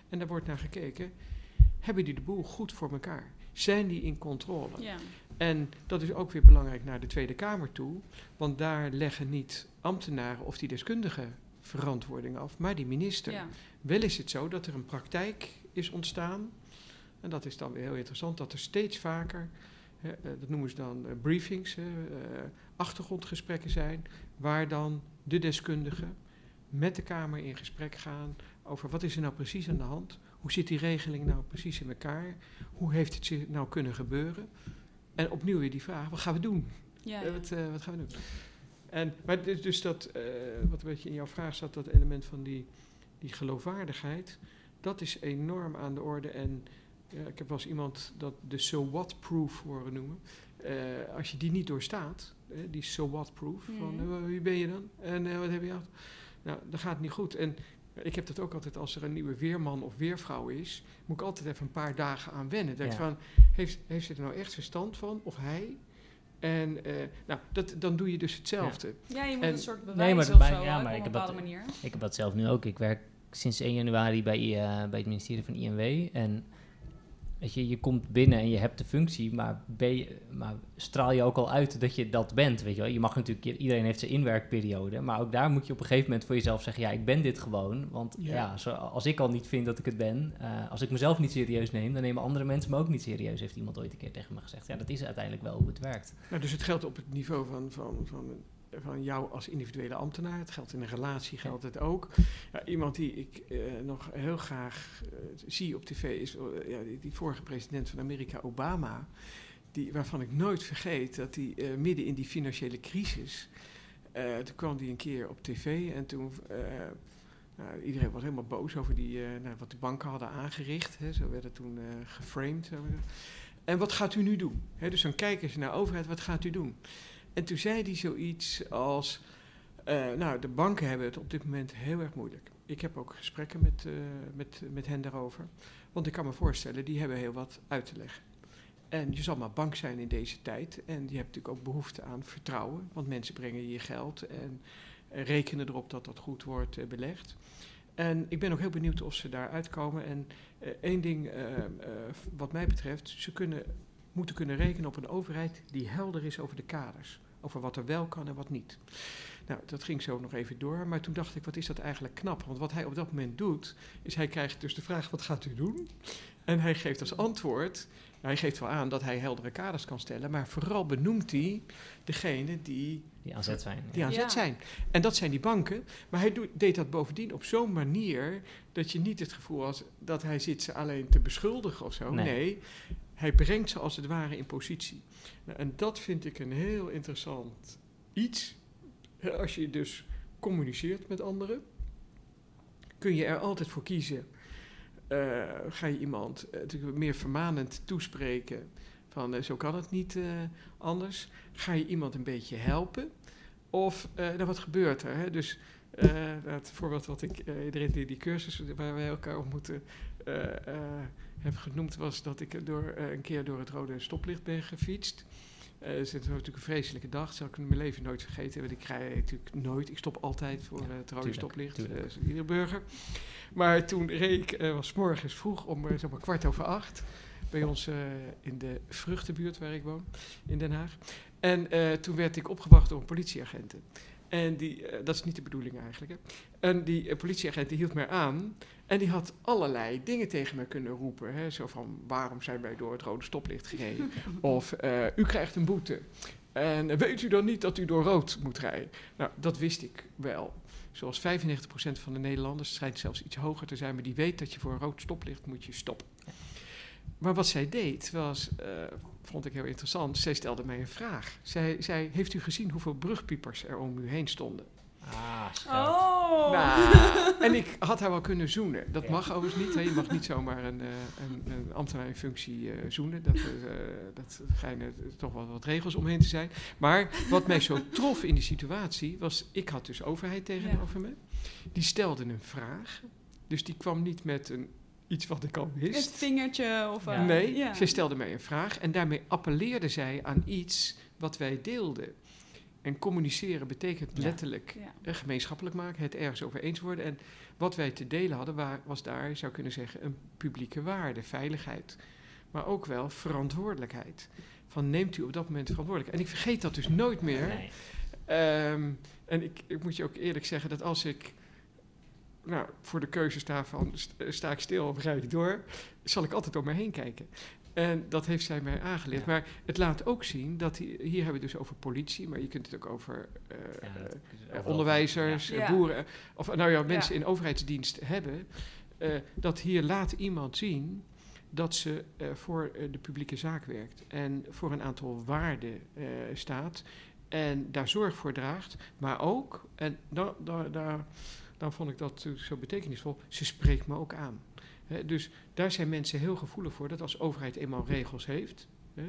En daar wordt naar gekeken, hebben die de boel goed voor elkaar? Zijn die in controle? Ja. En dat is ook weer belangrijk naar de Tweede Kamer toe, want daar leggen niet ambtenaren of die deskundigen verantwoording af, maar die minister. Ja. Wel is het zo dat er een praktijk is ontstaan, en dat is dan weer heel interessant, dat er steeds vaker, dat noemen ze dan uh, briefings, uh, achtergrondgesprekken zijn, waar dan de deskundigen met de Kamer in gesprek gaan over wat is er nou precies aan de hand, hoe zit die regeling nou precies in elkaar, hoe heeft het zich nou kunnen gebeuren. En opnieuw weer die vraag, wat gaan we doen? Ja, wat, wat, gaan we doen? En, maar dus, dus dat, wat een beetje in jouw vraag zat, dat element van die, die geloofwaardigheid, dat is enorm aan de orde. En ik heb wel eens iemand dat de so what proof horen noemen. als je die niet doorstaat, die so what proof, mm. van wie ben je dan? En wat heb je gehad? Nou, dan gaat het niet goed. En ik heb dat ook altijd als er een nieuwe weerman of weervrouw is, moet ik altijd even een paar dagen aan wennen. Denk Ja. van, heeft, heeft ze er nou echt verstand van? Of hij? En eh, nou, dat, dan doe je dus hetzelfde. Ja, je moet En- een soort bewijs Nee, maar dat of bij- zo, ja, maar op ik een heb dat- bepaalde manier. Ik heb dat zelf nu ook. Ik werk sinds 1 januari bij, eh, bij het ministerie van INW. En weet je, je komt binnen en je hebt de functie, maar, ben je, maar straal je ook al uit dat je dat bent. Weet je, wel? je mag natuurlijk, iedereen heeft zijn inwerkperiode, maar ook daar moet je op een gegeven moment voor jezelf zeggen: ja, ik ben dit gewoon. Want Ja. ja, zo, als ik al niet vind dat ik het ben, eh, als ik mezelf niet serieus neem, dan nemen andere mensen me ook niet serieus, heeft iemand ooit een keer tegen me gezegd. Ja, dat is uiteindelijk wel hoe het werkt. Nou, dus het geldt op het niveau van, van, van, van jou als individuele ambtenaar. Het geldt in een relatie, geldt het ook. Ja, iemand die ik eh, nog heel graag eh, zie op tv is eh, ja, die, die vorige president van Amerika, Obama. Die, waarvan ik nooit vergeet dat hij midden in die financiële crisis. toen kwam hij een keer op tv en toen. nou, iedereen was helemaal boos over die, nou, wat de banken hadden aangericht. Hè, zo werd het toen geframed. zo. En wat gaat u nu doen? Dus dan kijken ze naar de overheid, wat gaat u doen? En toen zei hij zoiets als, eh, nou, de banken hebben het op dit moment heel erg moeilijk. Ik heb ook gesprekken met, eh, met, met hen daarover. Want ik kan me voorstellen, die hebben heel wat uit te leggen. En je zal maar bank zijn in deze tijd. En je hebt natuurlijk ook behoefte aan vertrouwen. Want mensen brengen je geld en rekenen erop dat dat goed wordt eh, belegd. En ik ben ook heel benieuwd of ze daar uitkomen. En één ding, wat mij betreft, ze kunnen, moeten kunnen rekenen op een overheid die helder is over de kaders. Over wat er wel kan en wat niet. Nou, dat ging zo nog even door. Maar toen dacht ik, wat is dat eigenlijk knap? Want wat hij op dat moment doet, is hij krijgt dus de vraag, wat gaat u doen? En hij geeft als antwoord, hij geeft wel aan dat hij heldere kaders kan stellen, maar vooral benoemt hij degene die Die aan zet zijn. die aan zet Ja. zijn. En dat zijn die banken. Maar hij doet, deed dat bovendien op zo'n manier dat je niet het gevoel had dat hij zit ze alleen te beschuldigen of zo. Nee. Nee, hij brengt ze als het ware in positie. Nou, en dat vind ik een heel interessant iets. Als je dus communiceert met anderen, kun je er altijd voor kiezen. Eh, ga je iemand eh, natuurlijk meer vermanend toespreken van eh, zo kan het niet anders. Ga je iemand een beetje helpen? Of, nou wat gebeurt er? Hè? Dus eh, het voorbeeld wat ik iedereen die die cursus waar wij elkaar ontmoeten heb genoemd was dat ik door, uh, een keer door het rode stoplicht ben gefietst. Uh, het is natuurlijk een vreselijke dag, zal ik in mijn leven nooit vergeten. Want ik rij natuurlijk nooit, ik stop altijd voor ja, het rode tuurlijk, stoplicht, tuurlijk. Uh, iedere burger. Maar toen reed ik, was morgens vroeg om zeg maar kwart over acht bij ons in de vruchtenbuurt waar ik woon, in Den Haag. En toen werd ik opgewacht door een politieagenten. En die, uh, dat is niet de bedoeling eigenlijk. Hè. En die uh, politieagent die hield mij aan. En die had allerlei dingen tegen me kunnen roepen. Hè. Zo van, waarom zijn wij door het rode stoplicht gereden? of, uh, u krijgt een boete. En weet u dan niet dat u door rood moet rijden? Nou, dat wist ik wel. zoals 95% van de Nederlanders, het schijnt zelfs iets hoger te zijn, maar die weet dat je voor een rood stoplicht moet je stoppen. Maar wat zij deed was, eh, vond ik heel interessant, zij stelde mij een vraag. Zij zei, heeft u gezien hoeveel brugpiepers er om u heen stonden? Ah, scherp. Oh! Nou, en ik had haar wel kunnen zoenen. Dat Ja. mag overigens niet. Hè. Je mag niet zomaar een, eh, een, een ambtenaar in functie eh, zoenen. Dat, eh, dat schijnen toch wel wat regels omheen te zijn. Maar wat mij zo trof in die situatie was... Ik had dus overheid tegenover me. Die stelde een vraag. Dus die kwam niet met een, iets wat ik al Het wist. vingertje of... Ja. eh, Nee, ja. zij stelde mij een vraag. En daarmee appelleerde zij aan iets wat wij deelden. En communiceren betekent Ja. letterlijk Ja. eh, gemeenschappelijk maken, het ergens over eens worden. En wat wij te delen hadden, wa- was daar, je zou kunnen zeggen, een publieke waarde, veiligheid. Maar ook wel verantwoordelijkheid. Van neemt u op dat moment verantwoordelijkheid. En ik vergeet dat dus nooit meer. Nee. Ehm, en ik, ik moet je ook eerlijk zeggen dat als ik nou, voor de keuze sta van st- sta ik stil of rijd ik door, zal ik altijd om me heen kijken. En dat heeft zij mij aangeleerd. Ja. Maar het laat ook zien dat hier, hier hebben we het dus over politie, maar je kunt het ook over eh, Ja, eh, onderwijzers, Ja. eh, boeren, of nou ja, mensen Ja. in overheidsdienst hebben. eh, dat hier laat iemand zien dat ze eh, voor eh, de publieke zaak werkt en voor een aantal waarden eh, staat en daar zorg voor draagt, maar ook, en da, da, daar dan vond ik dat eh, zo betekenisvol, ze spreekt me ook aan. Hè, dus daar zijn mensen heel gevoelig voor dat als overheid eenmaal regels heeft. Hè,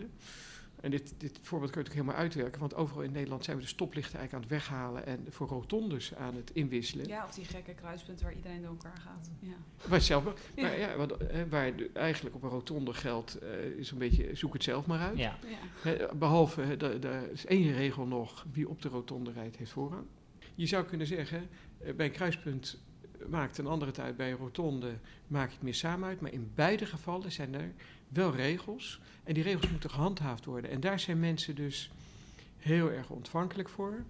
en dit, dit voorbeeld kun je ook helemaal uitwerken, want overal in Nederland zijn we de stoplichten eigenlijk aan het weghalen en voor rotondes aan het inwisselen. Ja, of die gekke kruispunten waar iedereen door elkaar gaat. Ja. Waar, zelf, Ja. maar ja, wat, hè, waar de- eigenlijk op een rotonde geldt, eh, is een beetje zoek het zelf maar uit. Ja, behalve, hè, de- de- er is één regel nog, wie op de rotonde rijdt heeft voorrang. Je zou kunnen zeggen, eh, bij een kruispunt maakt een andere tijd, bij een rotonde maakt het meer samen uit. Maar in beide gevallen zijn er wel regels. En die regels moeten gehandhaafd worden. En daar zijn mensen dus heel erg ontvankelijk voor.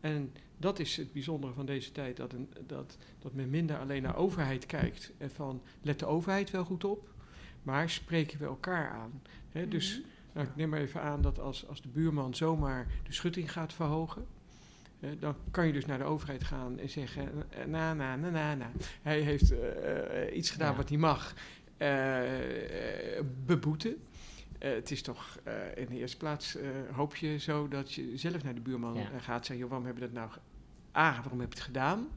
En dat is het bijzondere van deze tijd, dat, een, dat, dat men minder alleen naar overheid kijkt. En van, let de overheid wel goed op, maar spreken we elkaar aan. Dus Mhm. nou, ik neem maar even aan dat als, als de buurman zomaar de schutting gaat verhogen, eh, dan kan je dus naar de overheid gaan en zeggen, eh, na, na, na, na, na. Hij heeft eh, eh, iets gedaan Ja. wat hij mag, eh, eh, beboeten. Eh, het is toch eh, in de eerste plaats eh, hoop je zo dat je zelf naar de buurman Ja. eh, gaat zeggen, joh, waarom heb je dat nou, A, waarom heb je het gedaan?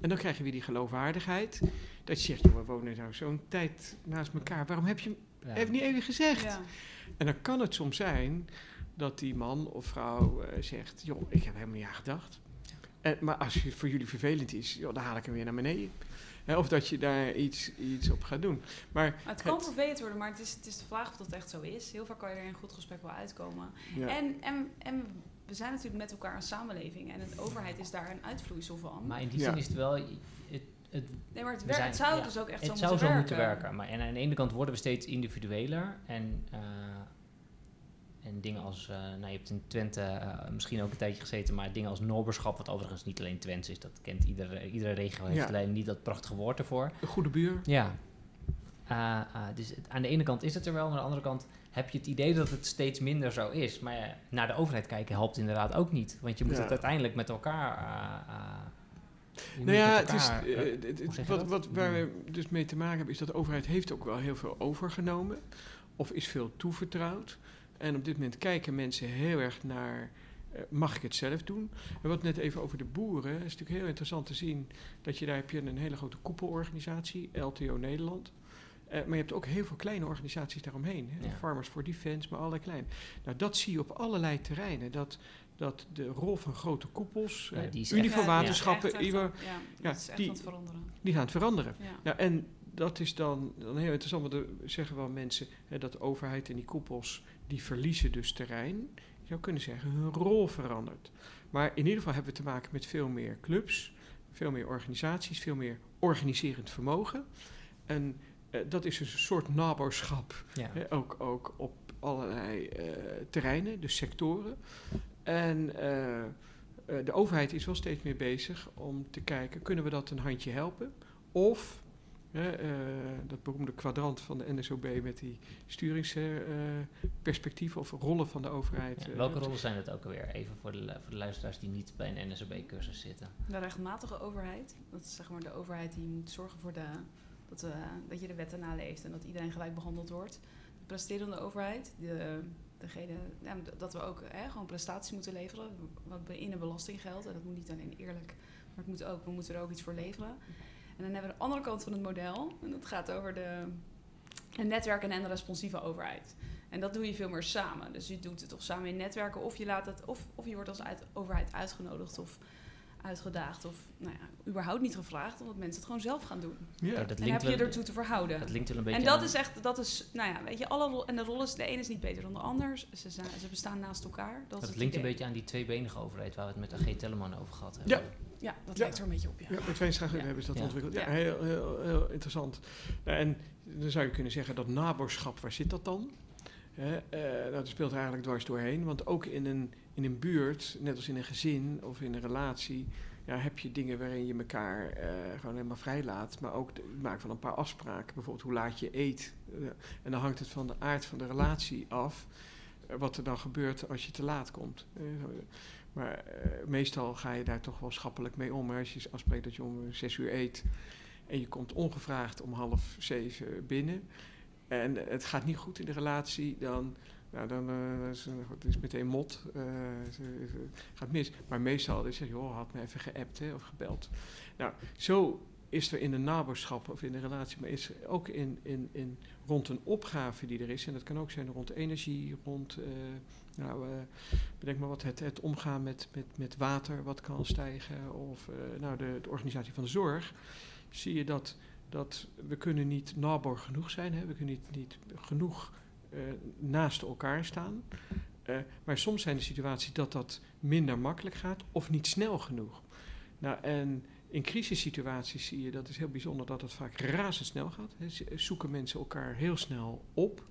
En dan krijg je weer die geloofwaardigheid. Dat je zegt, joh, we wonen nou zo'n tijd naast elkaar. Waarom heb je ja. hem niet even gezegd? Ja. En dan kan het soms zijn dat die man of vrouw eh, zegt: Joh, ik heb helemaal niet aan gedacht. En, maar als het voor jullie vervelend is, joh, dan haal ik hem weer naar beneden. Hè, of dat je daar iets, iets op gaat doen. Maar Maar het kan Het- vervelend worden, maar het is, het is de vraag of dat echt zo is. Heel vaak kan je er in een goed gesprek wel uitkomen. ja, En, en, en we zijn natuurlijk met elkaar een samenleving en de overheid is daar een uitvloeisel van. Maar in die Ja. zin is het wel... Het, het, nee, maar het, we wer- zijn- het zou ja, dus ook echt het zo zou moeten zo werken. moeten werken. Maar en aan de ene kant worden we steeds individueler. En, eh, en dingen als... eh, nou, je hebt in Twente eh, misschien ook een tijdje gezeten... maar dingen als noberschap, wat overigens niet alleen Twents is... dat kent iedere, iedere regio, heeft Ja. alleen niet dat prachtige woord ervoor. een goede buur. Ja. Eh, dus het- aan de ene kant is het er wel, maar aan de andere kant heb je het idee dat het steeds minder zo is. Maar naar de overheid kijken helpt inderdaad ook niet. Want je moet Ja. het uiteindelijk met elkaar. Nou ja, het is, elkaar, het- het- wat, wat, waar we dus mee te maken hebben, is dat de overheid heeft ook wel heel veel overgenomen. Of is veel toevertrouwd. En op dit moment kijken mensen heel erg naar, eh, mag ik het zelf doen? En wat net even over de boeren, is natuurlijk heel interessant te zien dat je daar heb je een hele grote koepelorganisatie, LTO Nederland. Eh, maar je hebt ook heel veel kleine organisaties daaromheen. Hè? Ja. Farmers for Defense, maar allerlei kleine. Nou, dat zie je op allerlei terreinen. Dat, dat de rol van grote koepels, Ja, eh, ja, Waterschappen, ja, Ja, dat is echt die- aan het veranderen. die gaan het veranderen. Ja. Nou, en dat is dan, dan heel interessant, want er zeggen wel mensen hè, dat de overheid en die koepels, die verliezen dus terrein. Je zou kunnen zeggen, hun rol verandert. Maar in ieder geval hebben we te maken met veel meer clubs, veel meer organisaties, veel meer organiserend vermogen. En eh, dat is dus een soort naboerschap, ja. ook, ook op allerlei eh, terreinen, dus sectoren. En eh, de overheid is wel steeds meer bezig om te kijken, kunnen we dat een handje helpen? Of Hè, eh, dat beroemde kwadrant van de NSOB met die sturingsperspectieven of rollen van de overheid. Ja, eh, welke rollen zijn het ook alweer? Even voor de, voor de luisteraars die niet bij een NSOB-cursus zitten. De rechtmatige overheid, dat is zeg maar de overheid die moet zorgen voor de, dat, dat je de wetten naleeft en dat iedereen gelijk behandeld wordt. De presterende overheid, de, degene, ja, dat we ook hè, gewoon prestaties moeten leveren, wat in een belastinggeld. En dat moet niet alleen eerlijk, maar het moet ook, we moeten er ook iets voor leveren. En dan hebben we de andere kant van het model, en dat gaat over de, de netwerken en de responsieve overheid. En dat doe je veel meer samen. Dus je doet het of samen in netwerken, of je, laat het, of, of je wordt als uit, overheid uitgenodigd of uitgedaagd. Of nou ja, überhaupt niet gevraagd, omdat mensen het gewoon zelf gaan doen. Ja. Dat en linkt heb je wel- ertoe te verhouden. Dat linkt wel een beetje En dat aan- is echt, dat is, nou ja, weet je, alle rol, en de rollen, is- de ene is niet beter dan de ander. Ze, zijn, ze bestaan naast elkaar. Dat, Dat het linkt een beetje aan die tweebenige overheid waar we het met AG Tellerman over gehad hebben. Ja. Ja, dat Ja. lijkt er een beetje op, ja. Ja, met Veenstra Ja. hebben ze dat Ja. ontwikkeld. Ja, Ja. Heel, heel, heel interessant. Nou, en dan zou je kunnen zeggen dat naborschap, waar zit dat dan? Hè, eh, nou, dat speelt er eigenlijk dwars doorheen. Want ook in een, in een buurt, net als in een gezin of in een relatie, ja, heb je dingen waarin je elkaar eh, gewoon helemaal vrij laat. Maar ook het maken van een paar afspraken. Bijvoorbeeld hoe laat je eet. Eh, en dan hangt het van de aard van de relatie af. eh, wat er dan gebeurt als je te laat komt. Maar meestal ga je daar toch wel schappelijk mee om. Als je afspreekt dat je om zes uur eet en je komt ongevraagd om half zeven binnen en het gaat niet goed in de relatie, dan, nou, dan eh, is, het meteen mot, ze- gaat mis. Maar meestal is het, joh, had me even geappt hè, of gebeld. Nou, zo is er in een naberschap of in een relatie, maar is ook in, in, in rond een opgave die er is, en dat kan ook zijn rond energie, rond, nou, bedenk maar wat, het, het omgaan met, met, met water wat kan stijgen, of nou, de, de organisatie van de zorg, zie je dat, dat we kunnen niet nabor genoeg zijn, hè? we kunnen niet, niet genoeg naast elkaar staan. Eh, maar soms zijn de situaties dat dat minder makkelijk gaat of niet snel genoeg. Nou, en in crisissituaties zie je, dat is heel bijzonder, dat het vaak razendsnel gaat. Ze- Zoeken mensen elkaar heel snel op.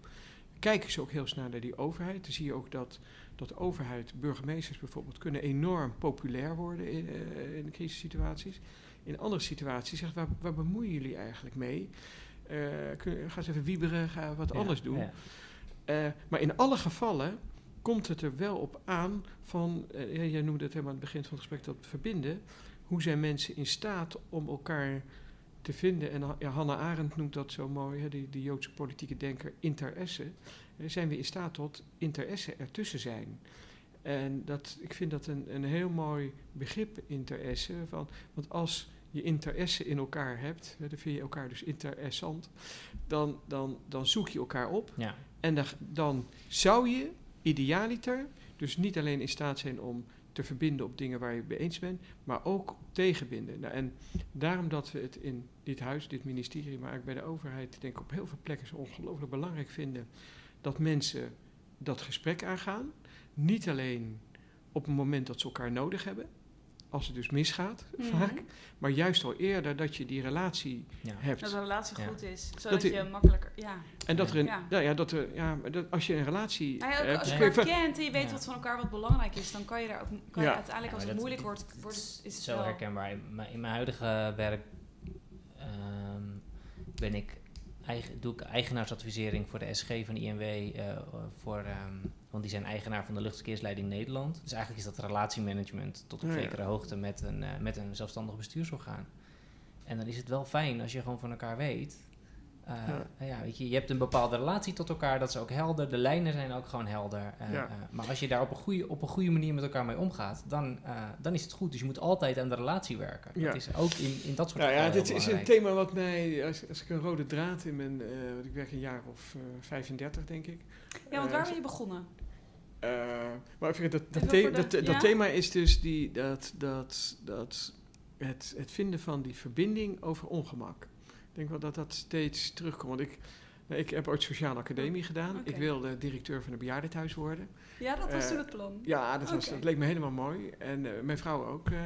Kijken ze ook heel snel naar die overheid. Dan zie je ook dat, dat overheid, burgemeesters bijvoorbeeld, kunnen enorm populair worden in, eh, in crisissituaties. In andere situaties zegt, waar, waar bemoeien jullie eigenlijk mee? Eh, kun, ga eens even wieberen, ga wat Ja, anders doen. ja. Eh, maar in alle gevallen komt het er wel op aan van, eh, jij noemde het helemaal aan het begin van het gesprek, dat verbinden. Hoe zijn mensen in staat om elkaar te vinden? En ja, Hannah Arendt noemt dat zo mooi, hè, die, die Joodse politieke denker, interesse. Eh, zijn we in staat tot interesse ertussen zijn? En dat, ik vind dat een, een heel mooi begrip, interesse. Van, want als je interesse in elkaar hebt, hè, dan vind je elkaar dus interessant, dan, dan, dan zoek je elkaar op. Ja. En dan, zou je idealiter dus niet alleen in staat zijn om te verbinden op dingen waar je het mee eens bent, maar ook tegenbinden. Nou, en daarom dat we het in dit huis, dit ministerie, maar ook bij de overheid, denk ik op heel veel plekken zo ongelooflijk belangrijk vinden dat mensen dat gesprek aangaan. Niet alleen op het moment dat ze elkaar nodig hebben, als het dus misgaat Mhm. vaak, maar juist al eerder dat je die relatie Ja. hebt. Dat een relatie Ja. goed is, zodat Dat je makkelijker... Ja. En dat er een, Ja. dat er, ja, maar dat, als je een relatie Nou ja, ook hebt, als je elkaar kent en je weet Ja. wat van elkaar wat belangrijk is, dan kan je daar ook kan je Ja. uiteindelijk als het dat- moeilijk wordt, wordt het- is het Zo wel... herkenbaar. In mijn, in mijn huidige werk ehm, ben ik eigen, doe ik eigenaarsadvisering voor de SG van INW. eh, voor, ehm, want die zijn eigenaar van de luchtverkeersleiding Nederland. Dus eigenlijk is dat relatiemanagement tot op zekere hoogte met een, eh, met een zelfstandig bestuursorgaan. En dan is het wel fijn als je gewoon van elkaar weet. Eh, Ja. nou ja, weet je, je hebt een bepaalde relatie tot elkaar, dat is ook helder. De lijnen zijn ook gewoon helder. eh, Ja. eh, maar als je daar op een, goede, op een goede manier met elkaar mee omgaat, dan, eh, dan is het goed. Dus je moet altijd aan de relatie werken. Ja. Dat is ook in, in dat soort Nou ja, dit is een thema wat mij, als, als ik een rode draad in mijn, eh, want ik werk een jaar of eh 35 denk ik. Ja, want waar ben je begonnen? Eh, maar even, dat, dat, the- de- dat, thema is dus die, dat, dat, dat het, het vinden van die verbinding over ongemak. Ik denk wel dat dat steeds terugkomt. Want ik, nou, ik heb ooit sociale academie gedaan. Oké. Ik wilde directeur van een bejaardentehuis worden. Ja, dat was eh, toen het plan. Ja, dat, was, dat leek me helemaal mooi. En eh, mijn vrouw ook, eh,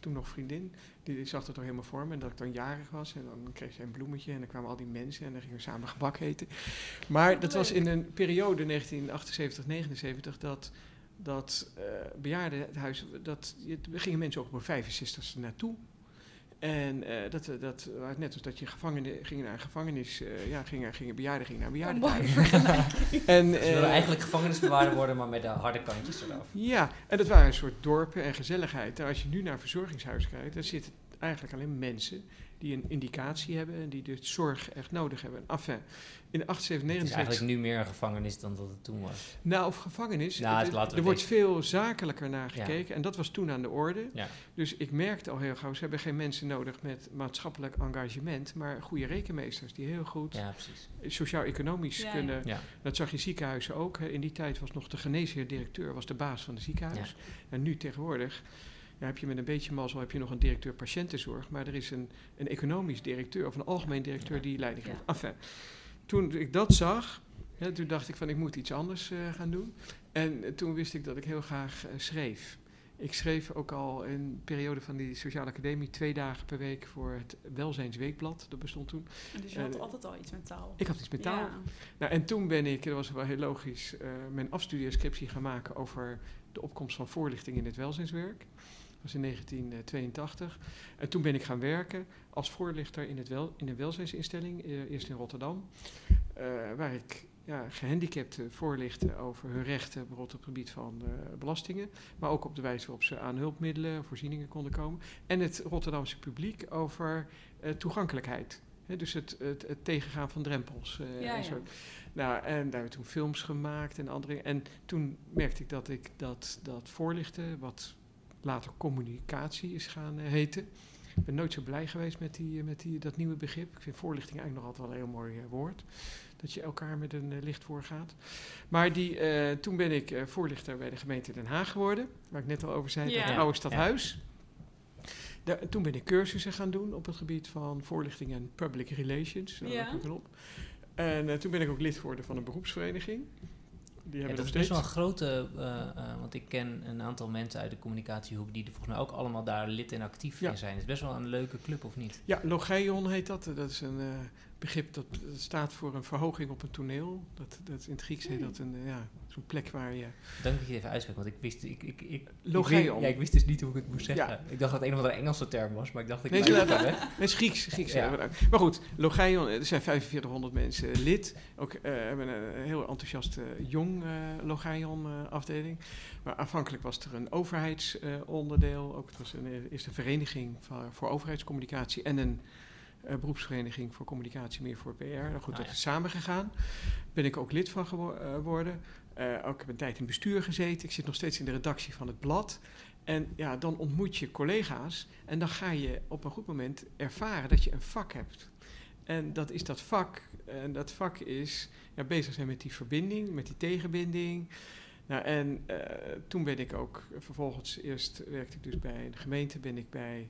toen nog vriendin, die, die zag het toch helemaal voor me. En dat ik dan jarig was en dan kreeg zij een bloemetje en dan kwamen al die mensen en dan gingen we samen gebak eten. Maar dat was in een periode 1978, 79 dat dat eh bejaardenhuis, dat, je- gingen mensen ook op hun 65ste naartoe. En eh, dat, eh, dat was net als dat je gevangenen ging naar een gevangenis, eh, ja, gingen, gingen bejaarden gingen naar vergelijking. En, Ze willen eh, eigenlijk gevangenisbewaarder worden, maar met de harde kantjes eraf. Ja, en dat waren een soort dorpen en gezelligheid. En als je nu naar een verzorgingshuis kijkt, dan zitten eigenlijk alleen mensen die een indicatie hebben en die de zorg echt nodig hebben. Enfin, in de Het 78, is eigenlijk nu meer een gevangenis dan dat het toen was. nou of gevangenis, Nou, het- er wordt veel zakelijker naar Ja. gekeken en dat was toen aan de orde. Ja. Dus ik merkte al heel gauw, ze hebben geen mensen nodig met maatschappelijk engagement, maar goede rekenmeesters die heel goed Ja, sociaal-economisch kunnen. Ja. Dat zag je ziekenhuizen ook. hè. In die tijd was nog de geneesheer-directeur was de baas van het ziekenhuis. En nu tegenwoordig ja, heb je met een beetje mazzel heb je nog een directeur patiëntenzorg, maar er is een, een economisch directeur of een algemeen directeur Ja. die leiding geeft. Ja. Enfin, toen ik dat zag, hè, toen dacht ik van ik moet iets anders eh, gaan doen. En eh, toen wist ik dat ik heel graag eh, schreef. Ik schreef ook al in een periode van die sociale academie twee dagen per week voor het Welzijnsweekblad. Dat bestond toen. Dus je had altijd al iets met taal. Ik had iets met taal. Ja. Nou, en toen ben ik, dat was wel heel logisch, eh, mijn afstudeerscriptie gaan maken over de opkomst van voorlichting in het welzijnswerk. Dat was in 1982. En toen ben ik gaan werken als voorlichter in, het wel, in een welzijnsinstelling, eh, eerst in Rotterdam. eh, waar ik ja, gehandicapten voorlichtte over hun rechten, bijvoorbeeld op het gebied van eh, belastingen. Maar ook op de wijze waarop ze aan hulpmiddelen, voorzieningen konden komen. En het Rotterdamse publiek over toegankelijkheid. Dus het, het, het tegengaan van drempels. Ja, en ja. zo. Nou, en daar hebben we toen films gemaakt en andere. En toen merkte ik dat ik dat, dat voorlichten, wat later communicatie is gaan eh, heten. Ik ben nooit zo blij geweest met, die, eh, met die, dat nieuwe begrip. Ik vind voorlichting eigenlijk nog altijd wel een heel mooi eh, woord. Dat je elkaar met een licht voorgaat. Maar die, toen ben ik voorlichter bij de gemeente Den Haag geworden. Waar ik net al over zei, Ja. dat oude stadhuis. Daar- toen ben ik cursussen gaan doen op het gebied van voorlichting en public relations. Daar Ja. ik op. En toen ben ik ook lid geworden van een beroepsvereniging. Die Ja, hebben dat is best wel een grote, eh, eh, want ik ken een aantal mensen uit de communicatiehoek die er volgens mij ook allemaal daar lid en actief Ja. in zijn. Het is best wel een leuke club, of niet? Ja, logeion heet dat. Dat is een eh, begrip dat, staat voor een verhoging op een toneel. Dat, dat in het Grieks heet dat een, eh, ja, zo'n plek waar je... Dank dat je het even uitspreekt, want ik wist, ik, ik, ik, Logeion. wist- ja, ik wist dus niet hoe ik het moest zeggen. Ja. Ik dacht dat het een of andere Engelse term was, maar ik dacht ik Nee, het is Grieks. Grieks Ja. ja. Maar goed, Logeion, er zijn 4500 mensen lid. Ook eh, hebben een heel enthousiaste jong eh Logeion eh, afdeling. Maar aanvankelijk was er een overheidsonderdeel. ook het was een, eh, eerst een vereniging voor, voor overheidscommunicatie en een eh, beroepsvereniging voor communicatie meer voor PR. Nou goed, Ah, dat ja. is samengegaan. Ben ik ook lid van geworden. ook heb een tijd in bestuur gezeten. Ik zit nog steeds in de redactie van het blad. En ja, dan ontmoet je collega's en dan ga je op een goed moment ervaren dat je een vak hebt. En dat is dat vak. En dat vak is ja, bezig zijn met die verbinding, met die tegenbinding. Nou, en eh, toen ben ik ook vervolgens, eerst werkte ik dus bij de gemeente, ben ik bij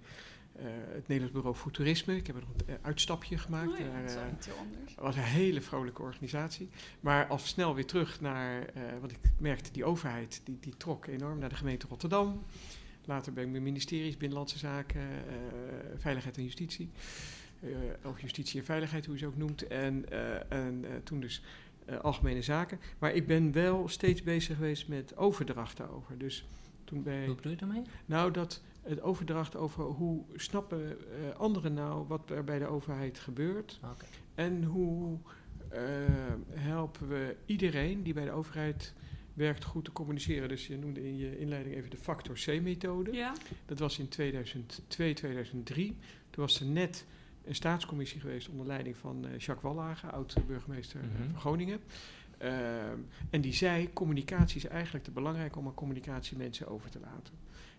eh, het Nederlands Bureau voor Toerisme. Ik heb er nog een eh, uitstapje gemaakt. Oh ja, dat eh, niet heel anders. het was een hele vrolijke organisatie. Maar al snel weer terug naar, eh want ik merkte die overheid, die, die trok enorm naar de gemeente Rotterdam. Later ben ik bij ministeries, Binnenlandse Zaken, Veiligheid en Justitie. Of Justitie en Veiligheid, hoe je ze ook noemt. En, en toen dus Algemene Zaken. Maar ik ben wel steeds bezig geweest met overdracht daarover. Dus toen bij... Hoe bedoel je daarmee? Nou, dat het overdracht over hoe snappen eh, anderen nou wat er bij de overheid gebeurt. Ah, Oké. En hoe eh, helpen we iedereen die bij de overheid werkt goed te communiceren. Dus je noemde in je inleiding even de factor C-methode. Ja? Dat was in 2002, 2003. Toen was er net een staatscommissie geweest onder leiding van eh, Jacques Wallage, oud-burgemeester Mhm. van Groningen. Ehm, en die zei, communicatie is eigenlijk te belangrijk om aan communicatie mensen over te laten.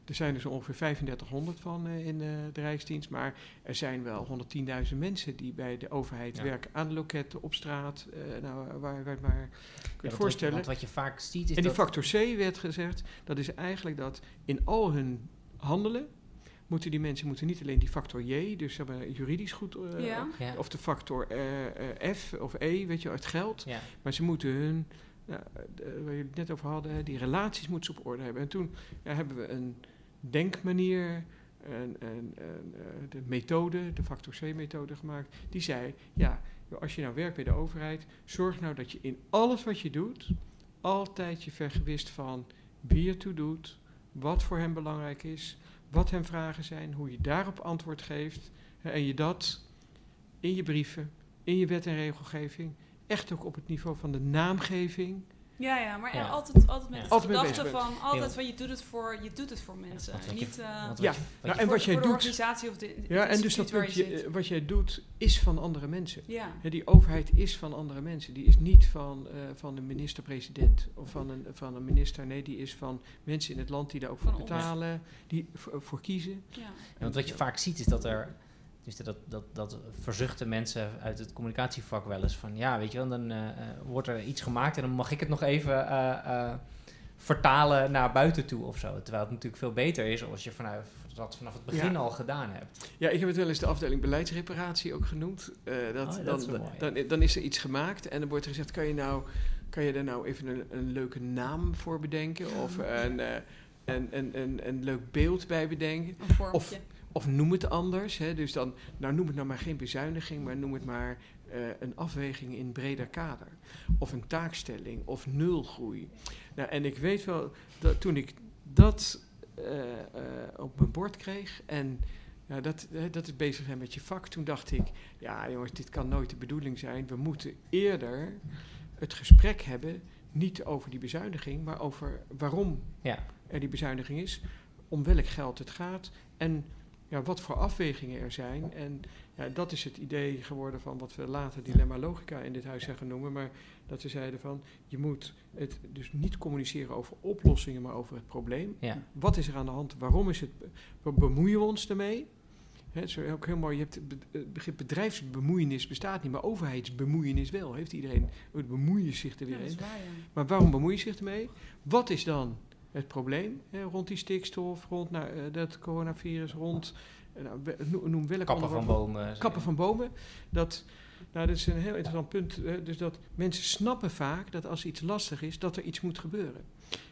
Er zijn er zo ongeveer 3500 van eh, in eh, de Rijksdienst, maar er zijn wel 110.000 mensen die bij de overheid Ja. werken aan de loketten, op straat, eh, nou, waar, waar je het maar Ja, kunt want voorstellen. Wat, je vaak ziet is En die factor C werd gezegd, dat is eigenlijk dat in al hun handelen moeten die mensen moeten niet alleen die factor J, dus zeg maar, juridisch goed, eh, ja? Ja, of de factor eh, eh, F of E, weet je, het geld, ja. maar ze moeten hun, waar jullie het net over hadden, die relaties moeten ze op orde hebben. En toen ja, hebben we een denkmanier, een, een, een, eh, de methode, de factor C-methode gemaakt, die zei, ja, als je nou werkt bij de overheid, zorg nou dat je in alles wat je doet, altijd je vergewist van wie je toe doet, wat voor hem belangrijk is, wat hun vragen zijn, hoe je daarop antwoord geeft. en je dat in je brieven, in je wet en regelgeving, echt ook op het niveau van de naamgeving. Ja, ja, maar Ja. altijd, altijd met Ja. de gedachte van, altijd van je doet het voor, je doet het voor mensen. want en wat je- niet eh, Ja. Nou, en voor, wat jij de doet- organisatie of de Ja, en dus dat eh, wat jij doet, is van andere mensen. Ja, Hè, die overheid is van andere mensen. Die is niet van, eh, van een minister-president of van een, van een minister. Nee, die is van mensen in het land die daar ook voor Van ons. betalen, die voor, voor kiezen. ja. Ja, want wat je vaak ziet is dat er. Dus dat, dat, dat verzuchten mensen uit het communicatievak wel eens van ja, weet je wel, dan eh, eh, wordt er iets gemaakt en dan mag ik het nog even eh, eh, vertalen naar buiten toe of zo. Terwijl het natuurlijk veel beter is als je vanuit, dat vanaf het begin Ja. al gedaan hebt. Ja, ik heb het wel eens de afdeling beleidsreparatie ook genoemd. Eh, dat, Oh, dat dan, is dan, dan is er iets gemaakt en dan wordt er gezegd, kan je, nou, kan je daar nou even een, een leuke naam voor bedenken? Of een, eh, een, een, een, een leuk beeld bij bedenken? Een vormpje. Of noem het anders. Hè? Dus dan, nou noem het nou maar geen bezuiniging, maar noem het maar eh, een afweging in breder kader. Of een taakstelling, of nulgroei. Nou, en ik weet wel, dat toen ik dat eh, eh, op mijn bord kreeg en ja, dat, dat is bezig zijn met je vak, toen dacht ik, ja jongens, dit kan nooit de bedoeling zijn. We moeten eerder het gesprek hebben, niet over die bezuiniging, maar over waarom Ja. er die bezuiniging is, om welk geld het gaat en ja, wat voor afwegingen er zijn. En ja, dat is het idee geworden van wat we later dilemma logica in dit huis zijn gaan noemen. Maar dat we zeiden van je moet het dus niet communiceren over oplossingen, maar over het probleem. Ja. Wat is er aan de hand? Waarom is het? Bemoeien we ons ermee? Hè, het is ook heel mooi. Je hebt het be- het begrip bedrijfsbemoeienis bestaat niet, maar overheidsbemoeienis wel. Heeft iedereen het bemoeien zich er Ja, weer dat in? waar, ja. Maar waarom bemoei je zich ermee? Wat is dan het probleem hè, rond die stikstof, rond nou, eh, dat coronavirus, rond eh, nou, noem welk Kappen van bomen. kappen van bomen. Dat, nou, dat is een heel interessant punt. hè, dus dat mensen snappen vaak dat als iets lastig is, dat er iets moet gebeuren.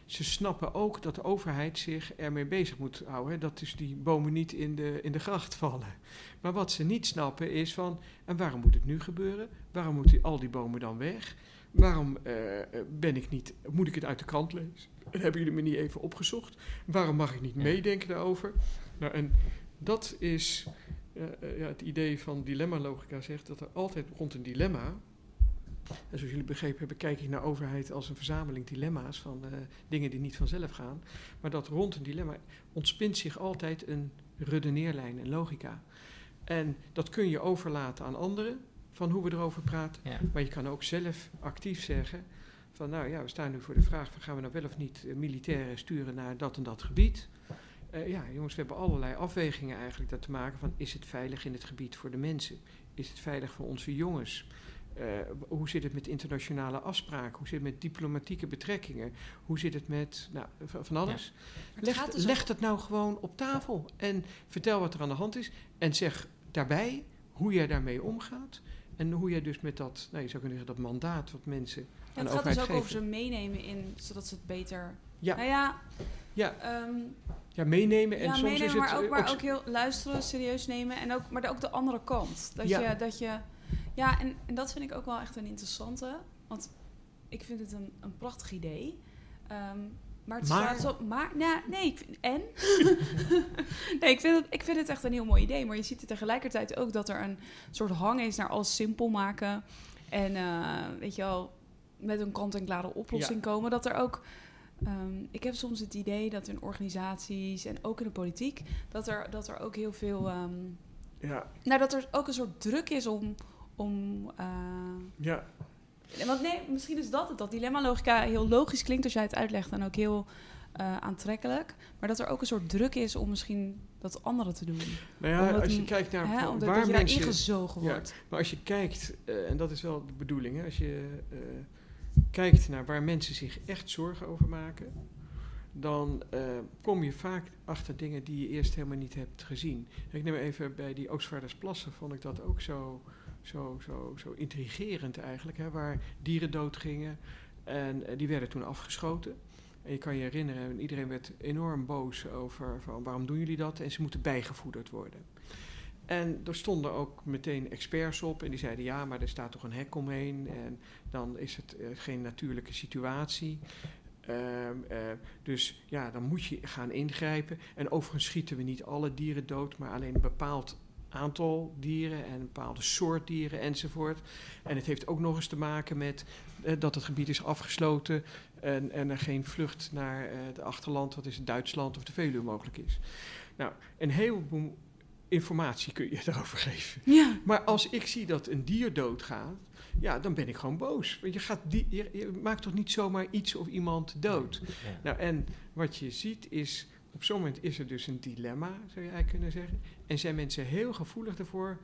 Ze snappen ook dat de overheid zich ermee bezig moet houden. hè, Dat dus die bomen niet in de, in de gracht vallen. Maar wat ze niet snappen is van, en waarom moet het nu gebeuren? Waarom moeten al die bomen dan weg? Waarom eh, eh, ben ik niet, moet ik het uit de krant lezen? En hebben jullie me niet even opgezocht? Waarom mag ik niet meedenken daarover? Nou, en dat is eh, eh, ja, het idee van dilemma-logica zegt dat er altijd rond een dilemma, en zoals jullie begrepen hebben, kijk ik naar overheid als een verzameling dilemma's van eh, dingen die niet vanzelf gaan, maar dat rond een dilemma ontspint zich altijd een redeneerlijn, een logica. En dat kun je overlaten aan anderen, van hoe we erover praten. Ja. Maar je kan ook zelf actief zeggen van nou ja, we staan nu voor de vraag van gaan we nou wel of niet eh, militairen sturen naar dat en dat gebied. Eh, ja, jongens, we hebben allerlei afwegingen eigenlijk daar te maken van is het veilig in het gebied voor de mensen? Is het veilig voor onze jongens? Eh, hoe zit het met internationale afspraken? Hoe zit het met diplomatieke betrekkingen? Hoe zit het met nou, van alles? Leg, dus leg dat nou gewoon op tafel en vertel wat er aan de hand is. En zeg daarbij hoe jij daarmee omgaat. En hoe jij dus met dat, nou, je zou kunnen zeggen, dat mandaat wat mensen Ja, aan het gaat dus ook over ze meenemen in, zodat ze het beter... Ja. Nou ja, Ja, ehm, ja, meenemen. En ja, soms meenemen, is het maar ook, maar ook heel luisteren, serieus nemen. En ook, maar ook de andere kant. Dat Ja. je... Dat je ja, en, en dat vind ik ook wel echt een interessante. Want ik vind het een, een prachtig idee. Ehm, maar het Maar? staat. Maar, nou, nee, ik vind- en? nee, ik vind, het, ik vind het echt een heel mooi idee. Maar je ziet er tegelijkertijd ook dat er een soort hang is naar alles simpel maken. En eh, weet je wel, met een kant-en-klare oplossing komen. Dat er ook... ehm, ik heb soms het idee dat in organisaties en ook in de politiek... dat er, dat er ook heel veel... ehm, ja, nou, dat er ook een soort druk is om... om eh, ja, want nee, misschien is dat het. Dat dilemma-logica heel logisch klinkt als jij het uitlegt en ook heel eh, aantrekkelijk. Maar dat er ook een soort druk is om misschien dat andere te doen. nou ja, Omdat als je kijkt naar Hè? van Omdat waar dat je daar mensen... ingezogen Ja. wordt. Maar als je kijkt, eh, en dat is wel de bedoeling, hè, als je eh, kijkt naar waar mensen zich echt zorgen over maken, dan kom je vaak achter dingen die je eerst helemaal niet hebt gezien. Ik neem even bij die Oostvaardersplassen, vond ik dat ook zo, zo, zo, zo intrigerend eigenlijk, hè, waar dieren doodgingen en eh, die werden toen afgeschoten. En je kan je herinneren, en iedereen werd enorm boos over van waarom doen jullie dat? En ze moeten bijgevoederd worden. En er stonden ook meteen experts op en die zeiden ja, maar er staat toch een hek omheen en dan is het eh, geen natuurlijke situatie. Ehm, eh, dus ja, dan moet je gaan ingrijpen. En overigens schieten we niet alle dieren dood, maar alleen een bepaald aantal dieren en een bepaalde soort dieren enzovoort. En het heeft ook nog eens te maken met eh, dat het gebied is afgesloten en, en er geen vlucht naar eh, het achterland, wat is het Duitsland of de Veluwe mogelijk is. Nou, een heleboel informatie kun je daarover geven. Ja. Maar als ik zie dat een dier doodgaat, ja, dan ben ik gewoon boos. Want je, gaat die, je, je maakt toch niet zomaar iets of iemand dood. Ja. Nou, en wat je ziet is, op zo'n moment is er dus een dilemma, zou je eigenlijk kunnen zeggen. En zijn mensen heel gevoelig ervoor.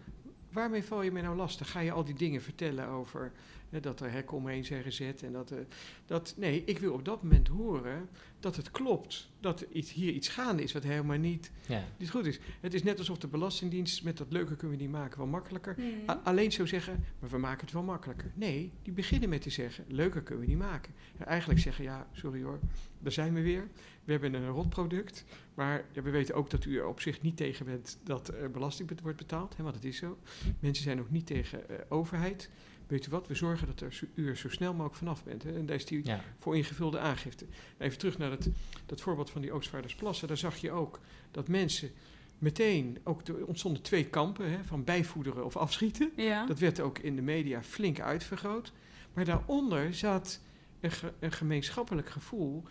Waarmee val je mij nou lastig? Ga je al die dingen vertellen over dat er hekken omheen zijn gezet en dat, eh, dat... Nee, ik wil op dat moment horen dat het klopt. Dat er iets, hier iets gaande is wat helemaal niet, Ja. niet goed is. Het is net alsof de Belastingdienst met dat leuke kunnen we niet maken wel makkelijker. Hmm. Alleen zo zeggen, maar we maken het wel makkelijker. Nee, die beginnen met te zeggen, leuker kunnen we niet maken. En eigenlijk zeggen, ja, sorry hoor, daar zijn we weer. We hebben een rotproduct, maar ja, we weten ook dat u er op zich niet tegen bent dat er belasting wordt betaald. Hè, want dat is zo. Mensen zijn ook niet tegen eh, overheid. Weet u wat, we zorgen dat er zo- u er zo snel mogelijk vanaf bent. Hè. En daar is die Ja. voor ingevulde aangifte. Even terug naar dat, dat voorbeeld van die Oostvaardersplassen. Daar zag je ook dat mensen meteen, ook er ontstonden twee kampen, hè, van bijvoederen of afschieten. Ja. Dat werd ook in de media flink uitvergroot. Maar daaronder zat een, ge- een gemeenschappelijk gevoel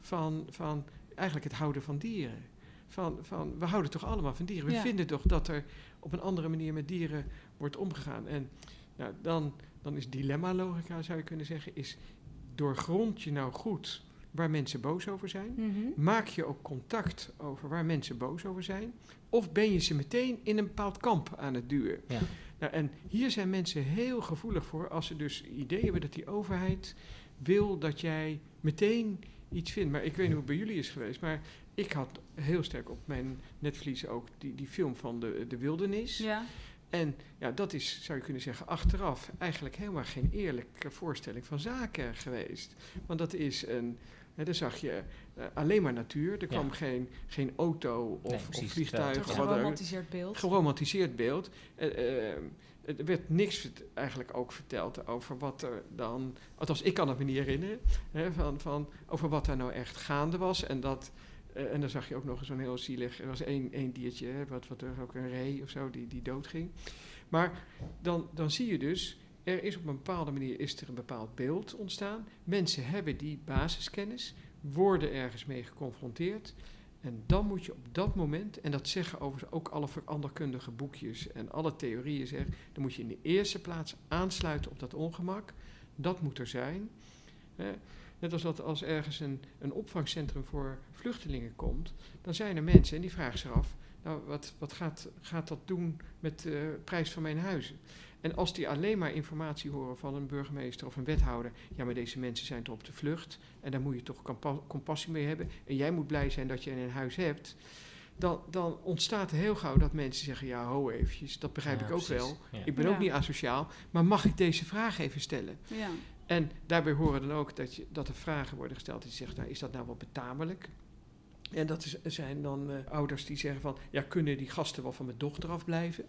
van, van eigenlijk het houden van dieren. Van, van, we houden toch allemaal van dieren. We Ja. vinden toch dat er op een andere manier met dieren wordt omgegaan. En nou, dan, dan is dilemma-logica, zou je kunnen zeggen, is doorgrond je nou goed waar mensen boos over zijn. Mhm. Maak je ook contact over waar mensen boos over zijn? Of ben je ze meteen in een bepaald kamp aan het duwen? Ja. Nou, en hier zijn mensen heel gevoelig voor als ze dus idee hebben dat die overheid wil dat jij meteen iets vindt. Maar ik weet niet hoe het bij jullie is geweest, maar ik had heel sterk op mijn netvlies ook die, die film van de, de wildernis. Ja. En ja, dat is, zou je kunnen zeggen, achteraf eigenlijk helemaal geen eerlijke voorstelling van zaken geweest. Want dat is een, hè, daar zag je eh, alleen maar natuur. Er Ja. kwam geen, geen auto of, Nee, of precies, vliegtuig. Een of wat dan ook. geromantiseerd beeld. Geromantiseerd beeld. Eh, eh, er werd niks eigenlijk ook verteld over wat er dan... Althans, ik kan het me niet herinneren. Hè, van, van, over wat daar nou echt gaande was. En dat... eh, en dan zag je ook nog zo'n heel zielig... Er was één, één diertje, hè, wat, wat er ook een ree of zo, die, die doodging. Maar dan, dan zie je dus... Er is op een bepaalde manier is er een bepaald beeld ontstaan. Mensen hebben die basiskennis, worden ergens mee geconfronteerd. En dan moet je op dat moment, en dat zeggen overigens ook alle veranderkundige boekjes en alle theorieën zeggen, dan moet je in de eerste plaats aansluiten op dat ongemak. Dat moet er zijn. Hè. Net als dat als ergens een, een opvangcentrum voor vluchtelingen komt, dan zijn er mensen en die vragen zich af, nou wat, wat gaat, gaat dat doen met de prijs van mijn huizen? En als die alleen maar informatie horen van een burgemeester of een wethouder, ja maar deze mensen zijn toch op de vlucht en daar moet je toch compa- compassie mee hebben en jij moet blij zijn dat je een huis hebt, dan, dan ontstaat er heel gauw dat mensen zeggen, ja ho eventjes, dat begrijp Ja, ik ook precies. wel. Ja. Ik ben Ja. ook niet asociaal, maar mag ik deze vraag even stellen? En daarbij horen dan ook dat, je, dat er vragen worden gesteld die zegt, nou, is dat nou wel betamelijk? En dat zijn dan eh, ouders die zeggen van, ja, kunnen die gasten wel van mijn dochter afblijven?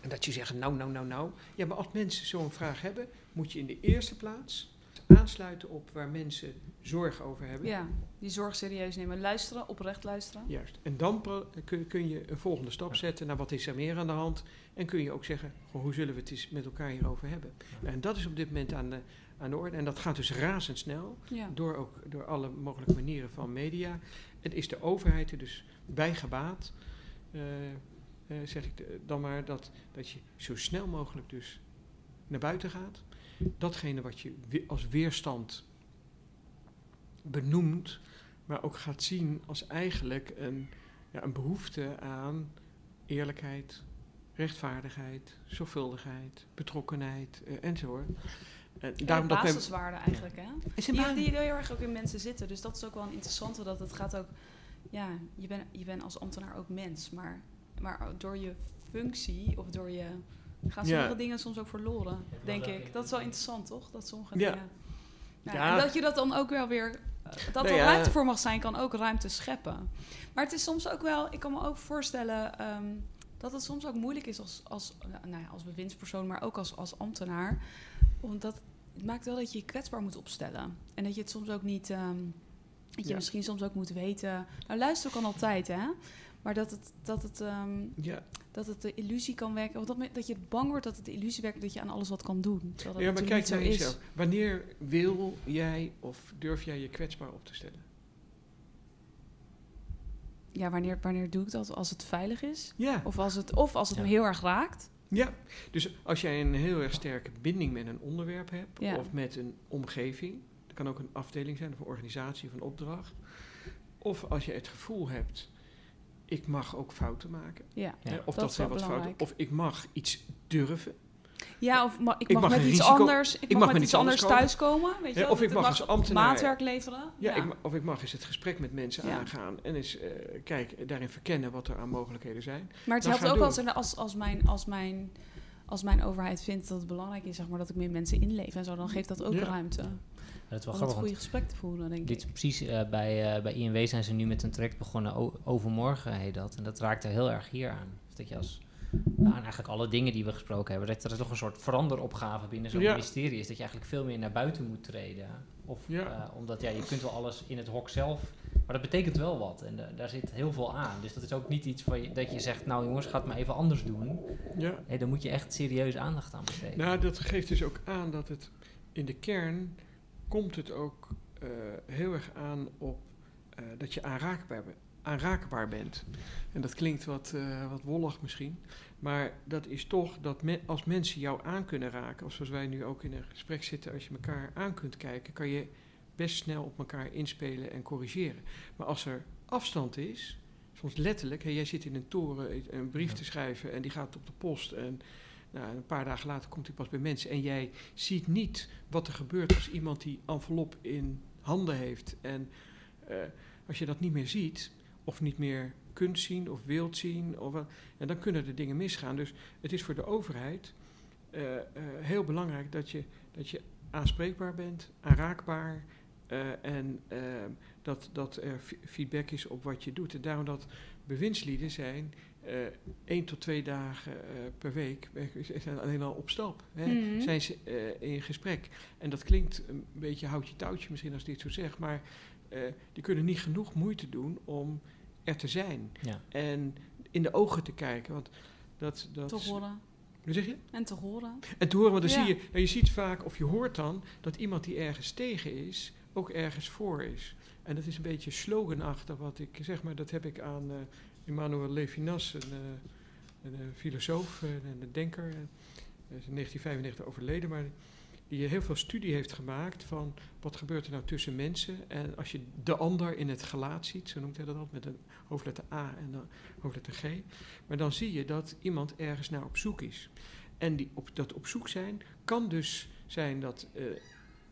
En dat je zegt, nou, nou, nou, nou. Ja, maar als mensen zo'n vraag hebben, moet je in de eerste plaats aansluiten op waar mensen zorg over hebben. ja, die zorg serieus nemen. Luisteren, oprecht luisteren. Juist. En dan kun, kun je een volgende stap zetten naar wat is er meer aan de hand. En kun je ook zeggen, goh, hoe zullen we het eens met elkaar hierover hebben? En dat is op dit moment aan de, aan de orde. En dat gaat dus razendsnel. Ja. Door ook door alle mogelijke manieren van media. Het is de overheid er dus bij gebaat, eh, eh, zeg ik dan maar, dat, dat je zo snel mogelijk dus naar buiten gaat. Datgene wat je als weerstand benoemt, maar ook gaat zien als eigenlijk een, ja, een behoefte aan eerlijkheid, rechtvaardigheid, zorgvuldigheid, betrokkenheid eh, enzovoort. En Ja, daarom dat men- basiswaarden eigenlijk, hè? is Die, die heel erg ook in mensen zitten. Dus dat is ook wel een interessante. Dat het gaat ook... Ja, je bent je bent als ambtenaar ook mens. Maar, maar door je functie of door je... Gaan Ja. sommige dingen soms ook verloren, denk ik. Dat is wel interessant, toch? Dat sommige Ja. dingen... Nou, Ja. En dat je dat dan ook wel weer... eh, Dat Nou er ruimte voor mag zijn, kan ook ruimte scheppen. Maar het is soms ook wel... Ik kan me ook voorstellen... ehm, dat het soms ook moeilijk is als, als, nou ja, als bewindspersoon, maar ook als, als ambtenaar. Omdat het maakt wel dat je je kwetsbaar moet opstellen. En dat je het soms ook niet... ehm, dat je Ja. misschien soms ook moet weten... Nou, luister kan altijd, hè? Maar dat het, dat het, ehm, Ja, dat het de illusie kan wekken... Of dat, dat je bang wordt dat het de illusie wekt dat je aan alles wat kan doen. Dat ja maar kijk niet naar zo is. jezelf. Wanneer wil jij of durf jij je kwetsbaar op te stellen? Ja, wanneer, wanneer doe ik dat? Als het veilig is? Ja. Of als het, of als het Ja. me heel erg raakt? Ja, dus als jij een heel erg sterke binding met een onderwerp hebt Ja. of met een omgeving, dat kan ook een afdeling zijn of een organisatie of een opdracht, of als je het gevoel hebt, ik mag ook fouten maken, Ja. Of dat zijn wel wat fouten, of ik mag iets durven, Ja, of ma- ik, Ik mag, mag met iets risico- anders, ik, mag met iets anders komen. thuiskomen. Weet je Ja, of ik mag als ambtenaar- maatwerk leveren. ja, Ik, ma- of ik mag eens het gesprek met mensen Ja. aangaan en eens eh, kijk, daarin verkennen wat er aan mogelijkheden zijn. Maar het Dan helpt ook doen. als, als, als, mijn, als, mijn, als mijn overheid vindt dat het belangrijk is, zeg maar, dat ik meer mensen inleef en zo, dan geeft dat ook Ja. ruimte Dat is wel om grappig, want goede gesprek te voeren, denk dit is ik. precies eh, bij, eh, bij INW zijn ze nu met een traject begonnen, o- overmorgen heet dat. En dat raakt er heel erg hier aan. Dus dat je als, aan eigenlijk alle dingen die we gesproken hebben, dat er toch een soort veranderopgave binnen zo'n Ja. ministerie is. Dat je eigenlijk veel meer naar buiten moet treden. Of, Ja. eh, omdat ja, je kunt wel alles in het hok zelf, maar dat betekent wel wat. En daar zit heel veel aan. Dus dat is ook niet iets van je, dat je zegt, nou jongens, ga het maar even anders doen. Ja. Nee, dan moet je echt serieus aandacht aan besteden. Nou, dat geeft dus ook aan dat het in de kern komt het ook eh, heel erg aan op eh, dat je aanraakbaar, aanraakbaar bent. En dat klinkt wat, eh, wat wollig misschien, maar dat is toch dat me- als mensen jou aan kunnen raken, of zoals wij nu ook in een gesprek zitten, als je elkaar aan kunt kijken, kan je best snel op elkaar inspelen en corrigeren. Maar als er afstand is, soms letterlijk, hè, jij zit in een toren een brief Ja. te schrijven en die gaat op de post en nou, een paar dagen later komt hij pas bij mensen. En jij ziet niet wat er gebeurt als iemand die envelop in handen heeft. En eh, als je dat niet meer ziet, of niet meer kunt zien of wilt zien, of, en dan kunnen er dingen misgaan. Dus het is voor de overheid eh, eh, heel belangrijk dat je, dat je aanspreekbaar bent, aanraakbaar. en dat, dat er feedback is op wat je doet. En daarom dat bewindslieden zijn eh één tot twee dagen eh, per week zijn alleen al op stap. Hè, Mhm. Zijn ze eh, in gesprek. En dat klinkt een beetje houtje touwtje misschien als ik dit zo zeg, maar eh, die kunnen niet genoeg moeite doen om er te zijn. Ja. En in de ogen te kijken. Want dat, dat, Te horen. Hoe zeg je? En te horen. En te horen, want dan Ja. zie je, nou, je ziet vaak, of je hoort dan, dat iemand die ergens tegen is, ook ergens voor is. En dat is een beetje sloganachtig wat ik zeg, maar dat heb ik aan Emmanuel Levinas, een, eh, een, eh, filosoof en een denker. Hij is in 1995 overleden, maar die heel veel studie heeft gemaakt van wat gebeurt er nou tussen mensen. En als je de ander in het gelaat ziet, zo noemt hij dat altijd, met een hoofdletter A en een hoofdletter G. Maar dan zie je dat iemand ergens naar op zoek is. En die op, dat op zoek zijn kan dus zijn dat. eh,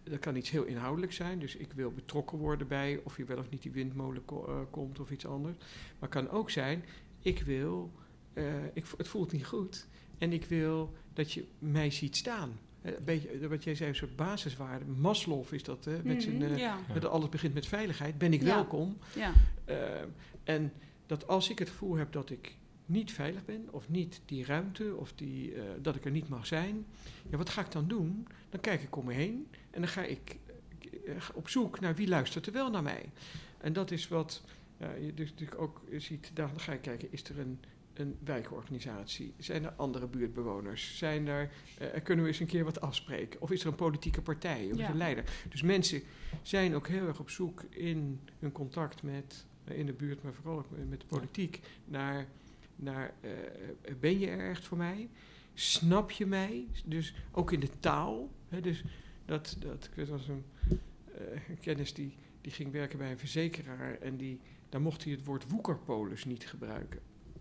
dat kan iets heel inhoudelijk zijn. Dus ik wil betrokken worden bij of je wel of niet die windmolen ko- eh, komt of iets anders. Maar het kan ook zijn, ik wil, eh, ik, het voelt niet goed. En ik wil dat je mij ziet staan. Eh, Een beetje wat jij zei, een soort basiswaarde. Maslow is dat, hè, met zijn, Mhm, ja. met alles begint met veiligheid. Ben ik Ja. welkom? ja. En dat als ik het gevoel heb dat ik niet veilig ben, of niet die ruimte, of die, eh, dat ik er niet mag zijn, ja, wat ga ik dan doen? Dan kijk ik om me heen en dan ga ik eh, ga op zoek naar wie luistert er wel naar mij. En dat is wat je dus natuurlijk ook ziet, dan ga je kijken, is er een, een wijkorganisatie? Zijn er andere buurtbewoners? Zijn er, eh, kunnen we eens een keer wat afspreken? Of is er een politieke partij? Of Ja. er een leider? Dus mensen zijn ook heel erg op zoek in hun contact met, eh, in de buurt, maar vooral ook met de politiek, naar, naar eh, ben je er echt voor mij? Snap je mij? Dus ook in de taal. Hè, dus dat, dat, ik weet was een, eh, een kennis die, die ging werken bij een verzekeraar en die, daar mocht hij het woord woekerpolis niet gebruiken.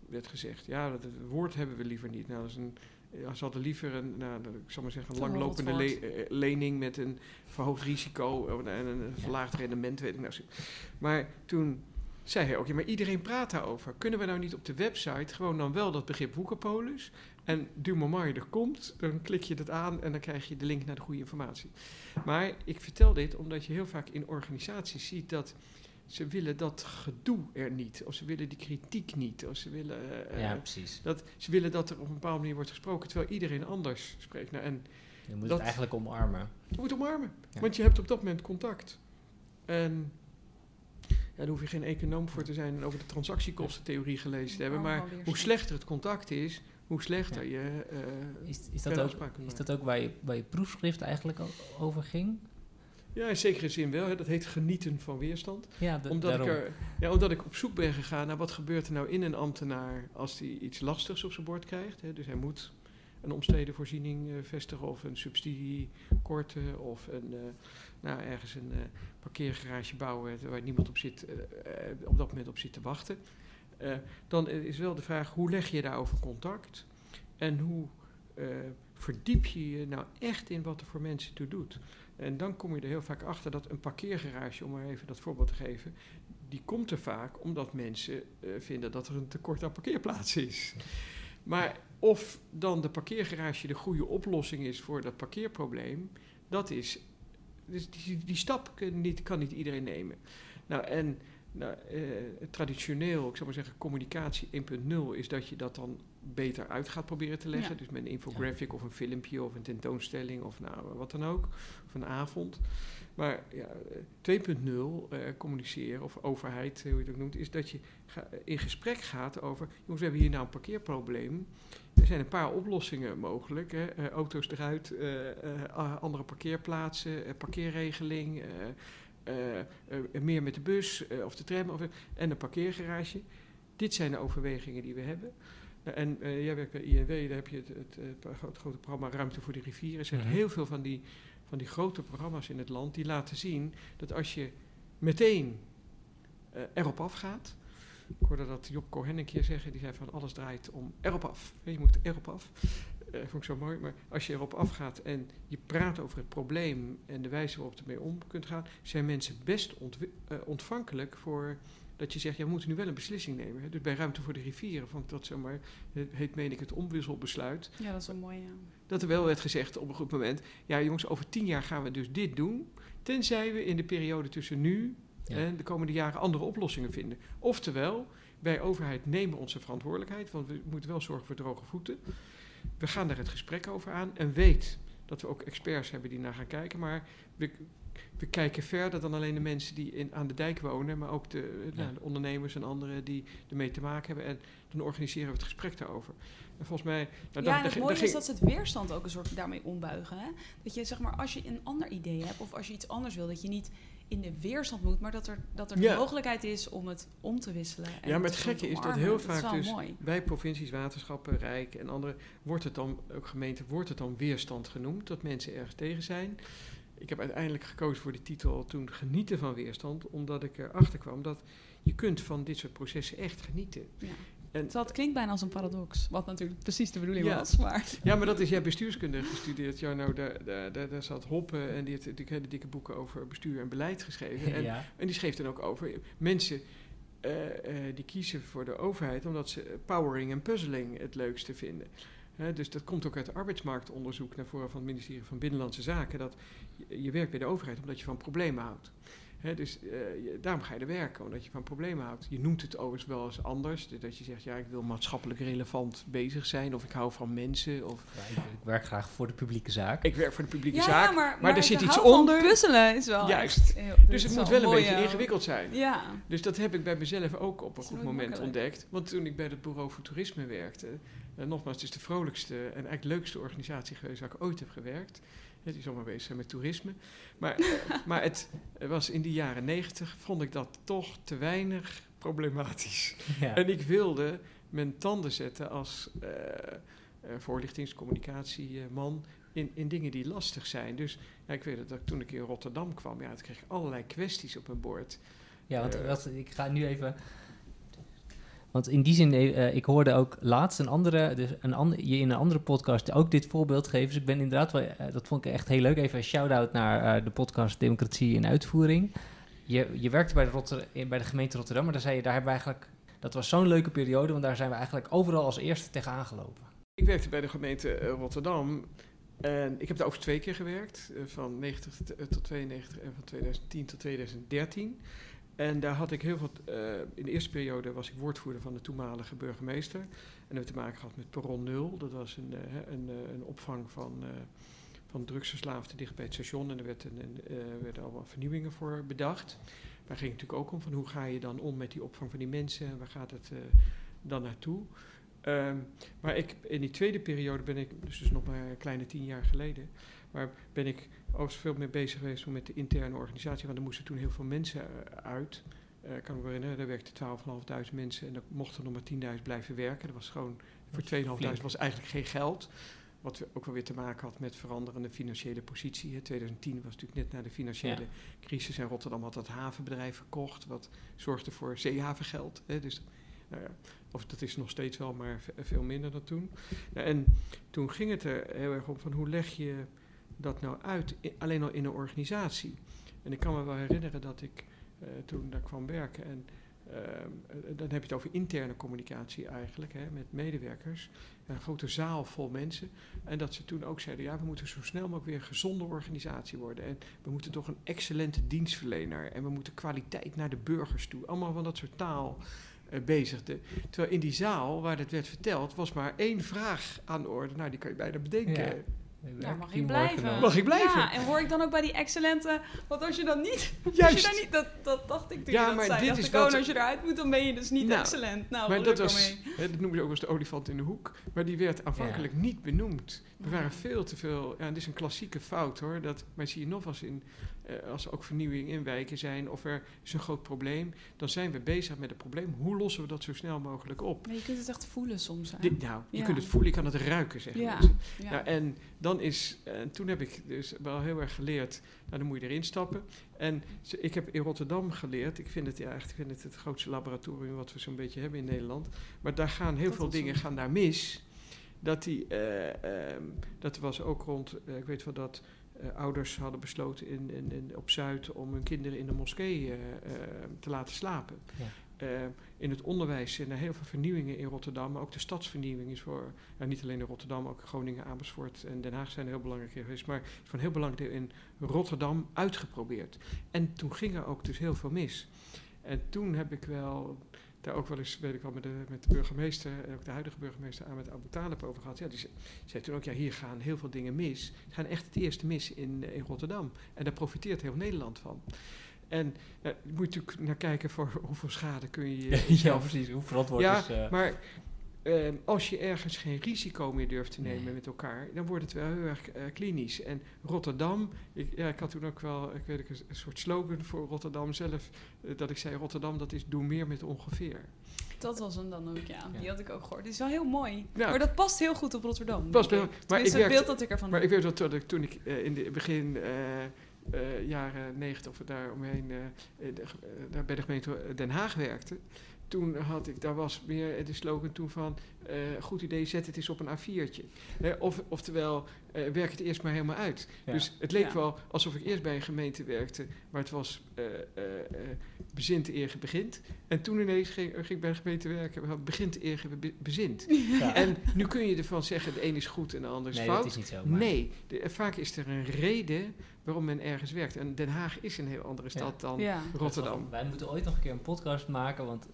Werd gezegd, ja, dat het woord hebben we liever niet. Nou, dat is een, ja, ze hadden liever een, nou, ik zal maar zeggen, een langlopende le- eh, lening met een verhoogd risico eh, en een verlaagd rendement, weet ik nou. Maar toen zei hij ook, ja, maar iedereen praat daarover. Kunnen we nou niet op de website gewoon dan wel dat begrip woekerpolis? En du moment je er komt, dan klik je dat aan en dan krijg je de link naar de goede informatie. Maar ik vertel dit omdat je heel vaak in organisaties ziet dat ze willen dat gedoe er niet. Of ze willen die kritiek niet. Of ze willen, eh, Ja, eh, precies. dat, ze willen dat er op een bepaalde manier wordt gesproken, terwijl iedereen anders spreekt. Nou, en Je moet Dat- het eigenlijk omarmen. Je moet omarmen, Ja. want je hebt op dat moment contact. En daar hoef je geen econoom voor te zijn en over de transactiekostentheorie gelezen te hebben. Maar hoe slechter het contact is, hoe slechter Ja. je eh Is, is, dat ook, is dat ook waar je, waar je proefschrift eigenlijk over ging? Ja, in zekere zin wel. Hè. Dat heet genieten van weerstand. Ja, Omdat ik, daarom. er, ja, omdat ik op zoek ben gegaan naar wat gebeurt er nou in een ambtenaar als hij iets lastigs op zijn bord krijgt. Hè. Dus hij moet een omstreden voorziening eh, vestigen of een subsidie korten of een, eh, nou, ergens een eh, parkeergarage bouwen waar niemand op, zit, op dat moment op zit te wachten. Dan is wel de vraag hoe leg je daarover contact en hoe verdiep je je nou echt in wat er voor mensen toe doet. En dan kom je er heel vaak achter dat een parkeergarage, om maar even dat voorbeeld te geven, die komt er vaak omdat mensen vinden dat er een tekort aan parkeerplaatsen is. Maar of dan de parkeergarage de goede oplossing is voor dat parkeerprobleem, dat is. Dus die, die stap kan niet, kan niet iedereen nemen. Nou, en nou, eh, traditioneel, ik zou maar zeggen, communicatie 1.0 is dat je dat dan beter uit gaat proberen te leggen. Ja. Dus met een infographic of een filmpje of een tentoonstelling of nou, wat dan ook. Of een avond. Maar ja, eh, 2.0 eh, communiceren, of overheid, hoe je het ook noemt, is dat je in gesprek gaat over, jongens, we hebben hier nou een parkeerprobleem. Er zijn een paar oplossingen mogelijk. Hè. Eh, auto's eruit, eh, eh, andere parkeerplaatsen, parkeerregeling, meer met de bus of de tram of, en een parkeergarage. Dit zijn de overwegingen die we hebben. Nou, en jij werkt bij INW, daar heb je het, het, het grote programma Ruimte voor de Rivieren. Er zijn heel veel van die, van die grote programma's in het land die laten zien dat als je meteen erop afgaat. Ik hoorde dat Job Cohen een keer zeggen, die zei van alles draait om erop af. Je moet erop af. Eh vond ik zo mooi. Maar als je erop afgaat en je praat over het probleem en de wijze waarop je ermee om kunt gaan, zijn mensen best eh, ontvankelijk voor dat je zegt, ja, we moeten nu wel een beslissing nemen. Hè. Dus bij Ruimte voor de Rivieren vond ik dat zomaar, het heet meen ik het omwisselbesluit, Ja, dat is wel mooi. Ja. dat er wel werd gezegd op een goed moment, ja jongens, over tien jaar gaan we dus dit doen, tenzij we in de periode tussen nu. En de komende jaren andere oplossingen vinden. Oftewel, wij overheid nemen onze verantwoordelijkheid, want we moeten wel zorgen voor droge voeten. We gaan daar het gesprek over aan en weet dat we ook experts hebben die naar gaan kijken, maar we, we kijken verder dan alleen de mensen die in, aan de dijk wonen, maar ook de, Ja. nou, de ondernemers en anderen die ermee te maken hebben. En dan organiseren we het gesprek daarover. En volgens mij... Nou, ja, en het mooie is dat ze het weerstand ook een soort daarmee ombuigen. Hè? Dat je zeg maar, als je een ander idee hebt of als je iets anders wil, dat je niet in de weerstand moet, maar dat er, dat er Ja. de mogelijkheid is om het om te wisselen. En Ja, maar het gekke is dat heel vaak dus mooi. bij provincies, waterschappen, Rijk en andere, wordt het dan, ook gemeenten, wordt het dan weerstand genoemd, dat mensen ergens tegen zijn. Ik heb uiteindelijk gekozen voor die titel toen genieten van weerstand, omdat ik erachter kwam dat je kunt van dit soort processen echt genieten. Ja. En, Terwijl het klinkt bijna als een paradox, wat natuurlijk precies de bedoeling Ja. was. Maar ja, maar dat is jij bestuurskunde gestudeerd. Ja, nou, daar, daar, daar, daar zat Hoppe en die heeft natuurlijk hele dikke boeken over bestuur en beleid geschreven. En, ja. en die schreef dan ook over mensen eh, eh, die kiezen voor de overheid omdat ze powering en puzzling het leukste vinden. Hè, dus dat komt ook uit arbeidsmarktonderzoek naar voren van het ministerie van Binnenlandse Zaken. Dat je, je werkt bij de overheid omdat je van problemen houdt. Dus eh, je- daarom ga je er werken, omdat je van problemen houdt. Je noemt het overigens wel eens anders. Dat je zegt, ja, ik wil maatschappelijk relevant bezig zijn. Of ik hou van mensen. Of Ja, ik, ik werk graag voor de publieke zaak. ik werk voor de publieke ja, zaak. ja, maar, maar, er zit iets onder. puzzelen is wel Juist. echt heel- Dus het moet wel een beetje eh, ingewikkeld zijn. Ja, Dus dat heb ik bij mezelf ook op een goed moment makkelijk. ontdekt. Want toen ik bij het Bureau voor Toerisme werkte, en nogmaals, het is de vrolijkste en eigenlijk leukste organisatie geweest waar ik ooit heb gewerkt. Het is allemaal bezig zijn met toerisme. Maar, eh, maar het was in de jaren negentig, vond ik dat toch te weinig problematisch. Ja. En ik wilde mijn tanden zetten als eh eh, voorlichtingscommunicatieman in, in dingen die lastig zijn. Dus ja, ik weet dat, ik toen ik in Rotterdam kwam, ja, toen kreeg ik allerlei kwesties op mijn bord. Ja, want wat, ik ga nu even. Want in die zin, eh, ik hoorde ook laatst een andere, dus een ander, je in een andere podcast ook dit voorbeeld geven. Dus ik ben inderdaad wel, eh, dat vond ik echt heel leuk. Even een shout-out naar eh, de podcast Democratie in Uitvoering. Je, je werkte bij de, Rotter, bij de gemeente Rotterdam, maar daar zei je, daar hebben we eigenlijk, dat was zo'n leuke periode, want daar zijn we eigenlijk overal als eerste tegenaan gelopen. Ik werkte bij de gemeente eh, Rotterdam en ik heb daar over twee keer gewerkt, eh, van 90 t- eh, tot 92 en van 2010 tot 2013. En daar had ik heel veel, eh, in de eerste periode was ik woordvoerder van de toenmalige burgemeester. En hebben we te maken gehad met Perron Nul, dat was een, eh, een, eh, een opvang van, van drugsverslaafden dicht bij het station. En er werd een, werden allemaal vernieuwingen voor bedacht. Daar ging het natuurlijk ook om van hoe ga je dan om met die opvang van die mensen en waar gaat het dan naartoe. Ehm, maar ik, in die tweede periode ben ik, dus, dus nog maar een kleine tien jaar geleden, maar ben ik ook veel meer bezig geweest met de interne organisatie. Want er moesten toen heel veel mensen eh, uit. Uh, ik kan me herinneren, er werkten 12.500 mensen en er mochten nog maar 10.000 blijven werken. Dat was gewoon voor 2.500 was eigenlijk geen geld. Wat ook wel weer te maken had met veranderende financiële positie. Hè. 2010 was natuurlijk net na de financiële crisis en Rotterdam had dat havenbedrijf verkocht. Wat zorgde voor zeehavengeld. Hè. Dus, nou ja, of dat is nog steeds wel, maar veel minder dan toen. Nou, en toen ging het er heel erg om van hoe leg je dat nou uit, alleen al in een organisatie. En ik kan me wel herinneren dat ik uh, toen daar kwam werken en uh, dan heb je het over interne communicatie eigenlijk, hè, met medewerkers. Een grote zaal vol mensen. En dat ze toen ook zeiden, ja, we moeten zo snel mogelijk weer een gezonde organisatie worden. En we moeten toch een excellente dienstverlener. En we moeten kwaliteit naar de burgers toe. Allemaal van dat soort taal uh. Terwijl in die zaal waar dat werd verteld, was maar één vraag aan de orde. Nou, die kan je bijna bedenken. Ja. Ja, mag ik blijven? Mag ik blijven? Ja, en hoor ik dan ook bij die excellente... Want als je dan niet... Juist. Als je dan niet dat, dat dacht ik toen ja, je dat maar zei. Dit is wat, als je eruit moet, dan ben je dus niet nou, excellent. Nou, maar dat was... Hè, dat noemen ze ook als de olifant in de hoek. Maar die werd aanvankelijk ja. niet benoemd. Er waren veel te veel... Ja, dit is een klassieke fout hoor. Dat, maar zie je nog als in... Uh, als er ook vernieuwing in wijken zijn of er is een groot probleem, dan zijn we bezig met het probleem. Hoe lossen we dat zo snel mogelijk op? Maar je kunt het echt voelen soms. Hè? Nou, je kunt het voelen, je kan het ruiken, zeggen ja. Ja. Nou, en dan is, en toen heb ik dus wel heel erg geleerd, nou dan moet je erin stappen. En ik heb in Rotterdam geleerd, ik vind het ja, echt, ik vind het het grootste laboratorium wat we zo'n beetje hebben in Nederland. Maar daar gaan heel dat veel dingen gaan daar mis. Dat, die, uh, um, dat was ook rond, uh, ik weet wel dat ouders hadden besloten in, in, in, op Zuid om hun kinderen in de moskee uh, uh, te laten slapen. Ja. in het onderwijs zijn er heel veel vernieuwingen in Rotterdam, maar ook de stadsvernieuwing is voor, nou, niet alleen in Rotterdam, ook Groningen, Amersfoort en Den Haag zijn heel belangrijk geweest, maar van heel belangrijk in Rotterdam uitgeprobeerd. En toen ging er ook dus heel veel mis. En toen heb ik wel daar ook wel eens, weet ik wel, met de, met de burgemeester, ook de huidige burgemeester, aan met Abu Talib over gehad. Ja, die zei toen ook, ja, hier gaan heel veel dingen mis. Er gaan echt het eerste mis in, in Rotterdam. En daar profiteert heel Nederland van. En ja, je moet natuurlijk naar kijken voor hoeveel schade kun je... ja, precies. Hoe verantwoord ja, is... Uh... maar uh, als je ergens geen risico meer durft te nemen nee. met elkaar, dan wordt het wel heel erg uh, klinisch. En Rotterdam, ik, ja, ik had toen ook wel, ik weet ik, een, een soort slogan voor Rotterdam zelf, uh, dat ik zei, Rotterdam, dat is doe meer met ongeveer. Dat was hem dan ook, ja. Die had ik ook gehoord. Die is wel heel mooi. Ja. Maar dat past heel goed op Rotterdam. Past bij, maar ik het beeld dat ik ervan Maar ik weet dat ik, toen ik in de begin... Uh, jaren negentig of daar omheen, uh, de, daar bij de gemeente Den Haag werkte toen had ik, daar was meer de slogan toen van, uh, goed idee, zet het eens op een A4'tje. Uh, of, oftewel, uh, werk het eerst maar helemaal uit. Ja. Dus het leek ja. wel alsof ik eerst bij een gemeente werkte, maar het was bezint eer begint. En toen ineens ging, ging ik bij de gemeente werken, begint eer bezint. Ja. En nu kun je ervan zeggen, de een is goed en de ander is nee, fout. Dat is niet zo, maar... Nee, de, vaak is er een reden waarom men ergens werkt. En Den Haag is een heel andere stad dan Rotterdam. Wel, wij moeten ooit nog een keer een podcast maken, want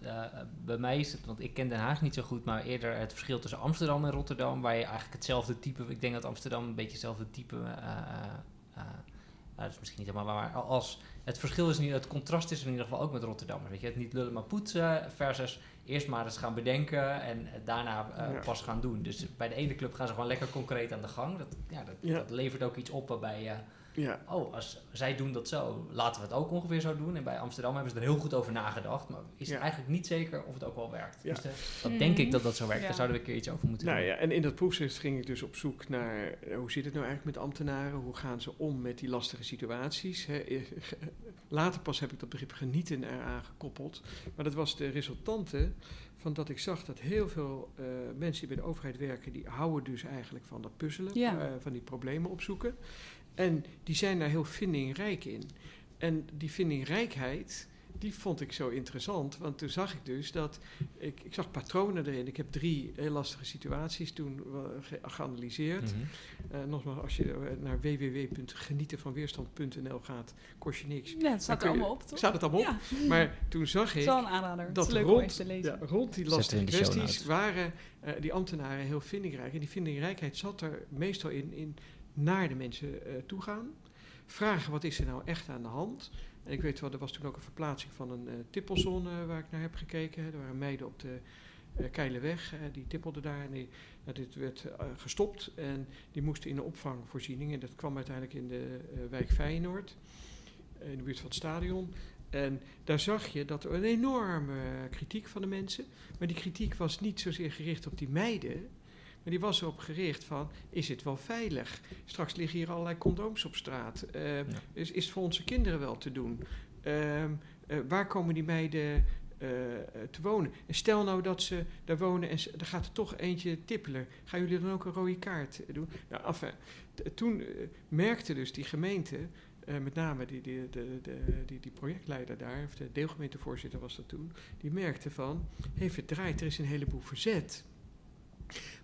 bij mij is het, want ik ken Den Haag niet zo goed, maar eerder het verschil tussen Amsterdam en Rotterdam, waar je eigenlijk hetzelfde type, ik denk dat Amsterdam een beetje hetzelfde type, uh, uh, dat is misschien niet helemaal waar, maar als het verschil is niet, het contrast is in ieder geval ook met Rotterdam. Weet je, het niet lullen maar poetsen versus eerst maar eens gaan bedenken en daarna uh, ja. pas gaan doen. Dus bij de ene club gaan ze gewoon lekker concreet aan de gang. Dat, ja, dat, ja. dat levert ook iets op waarbij je ja. oh, als zij doen dat zo, laten we het ook ongeveer zo doen. En bij Amsterdam hebben ze er heel goed over nagedacht, maar is ja. eigenlijk niet zeker of het ook wel werkt. Ja. Dus de, dat mm. denk ik dat dat zo werkt. Daar zouden we een keer iets over moeten nou doen. Ja, en in dat proefschrift ging ik dus op zoek naar uh, hoe zit het nou eigenlijk met ambtenaren? Hoe gaan ze om met die lastige situaties? Hè? Later pas heb ik dat begrip genieten eraan gekoppeld. Maar dat was de resultante van dat ik zag dat heel veel uh, mensen die bij de overheid werken, die houden dus eigenlijk van dat puzzelen, uh, van die problemen opzoeken. En die zijn daar heel vindingrijk in. En die vindingrijkheid, die vond ik zo interessant. Want toen zag ik dus dat, ik, ik zag patronen erin. Ik heb drie heel lastige situaties toen ge geanalyseerd. Mm -hmm. uh, nogmaals, als je naar www.genietenvanweerstand.nl gaat, kost je niks. Ja, het staat er allemaal op, toch? Staat het allemaal ja. op. Maar toen zag ik dat, een aanrader. dat rond, ja, rond die lastige kwesties waren uh, die ambtenaren heel vindingrijk. En die vindingrijkheid zat er meestal in... in naar de mensen eh, toe gaan. Vragen wat is er nou echt aan de hand. En ik weet wel, er was toen ook een verplaatsing van een uh, tippelzone waar ik naar heb gekeken. Er waren meiden op de Keileweg, die tippelden daar. En dit werd gestopt en die moesten in een opvangvoorziening. En dat kwam uiteindelijk in de wijk Feyenoord, in de buurt van het stadion. En daar zag je dat er een enorme kritiek van de mensen. Maar die kritiek was niet zozeer gericht op die meiden. Maar die was erop gericht van, is het wel veilig? Straks liggen hier allerlei condooms op straat. Uh, ja. is, is het voor onze kinderen wel te doen? Uh, uh, waar komen die meiden te wonen? En stel nou dat ze daar wonen en er gaat er toch eentje tippelen. Gaan jullie dan ook een rode kaart doen? Nou, enfin, toen merkte dus die gemeente... met name die, die, de, de, die, die projectleider daar, of de deelgemeentevoorzitter was dat toen, die merkte van, heeft het draait, er is een heleboel verzet.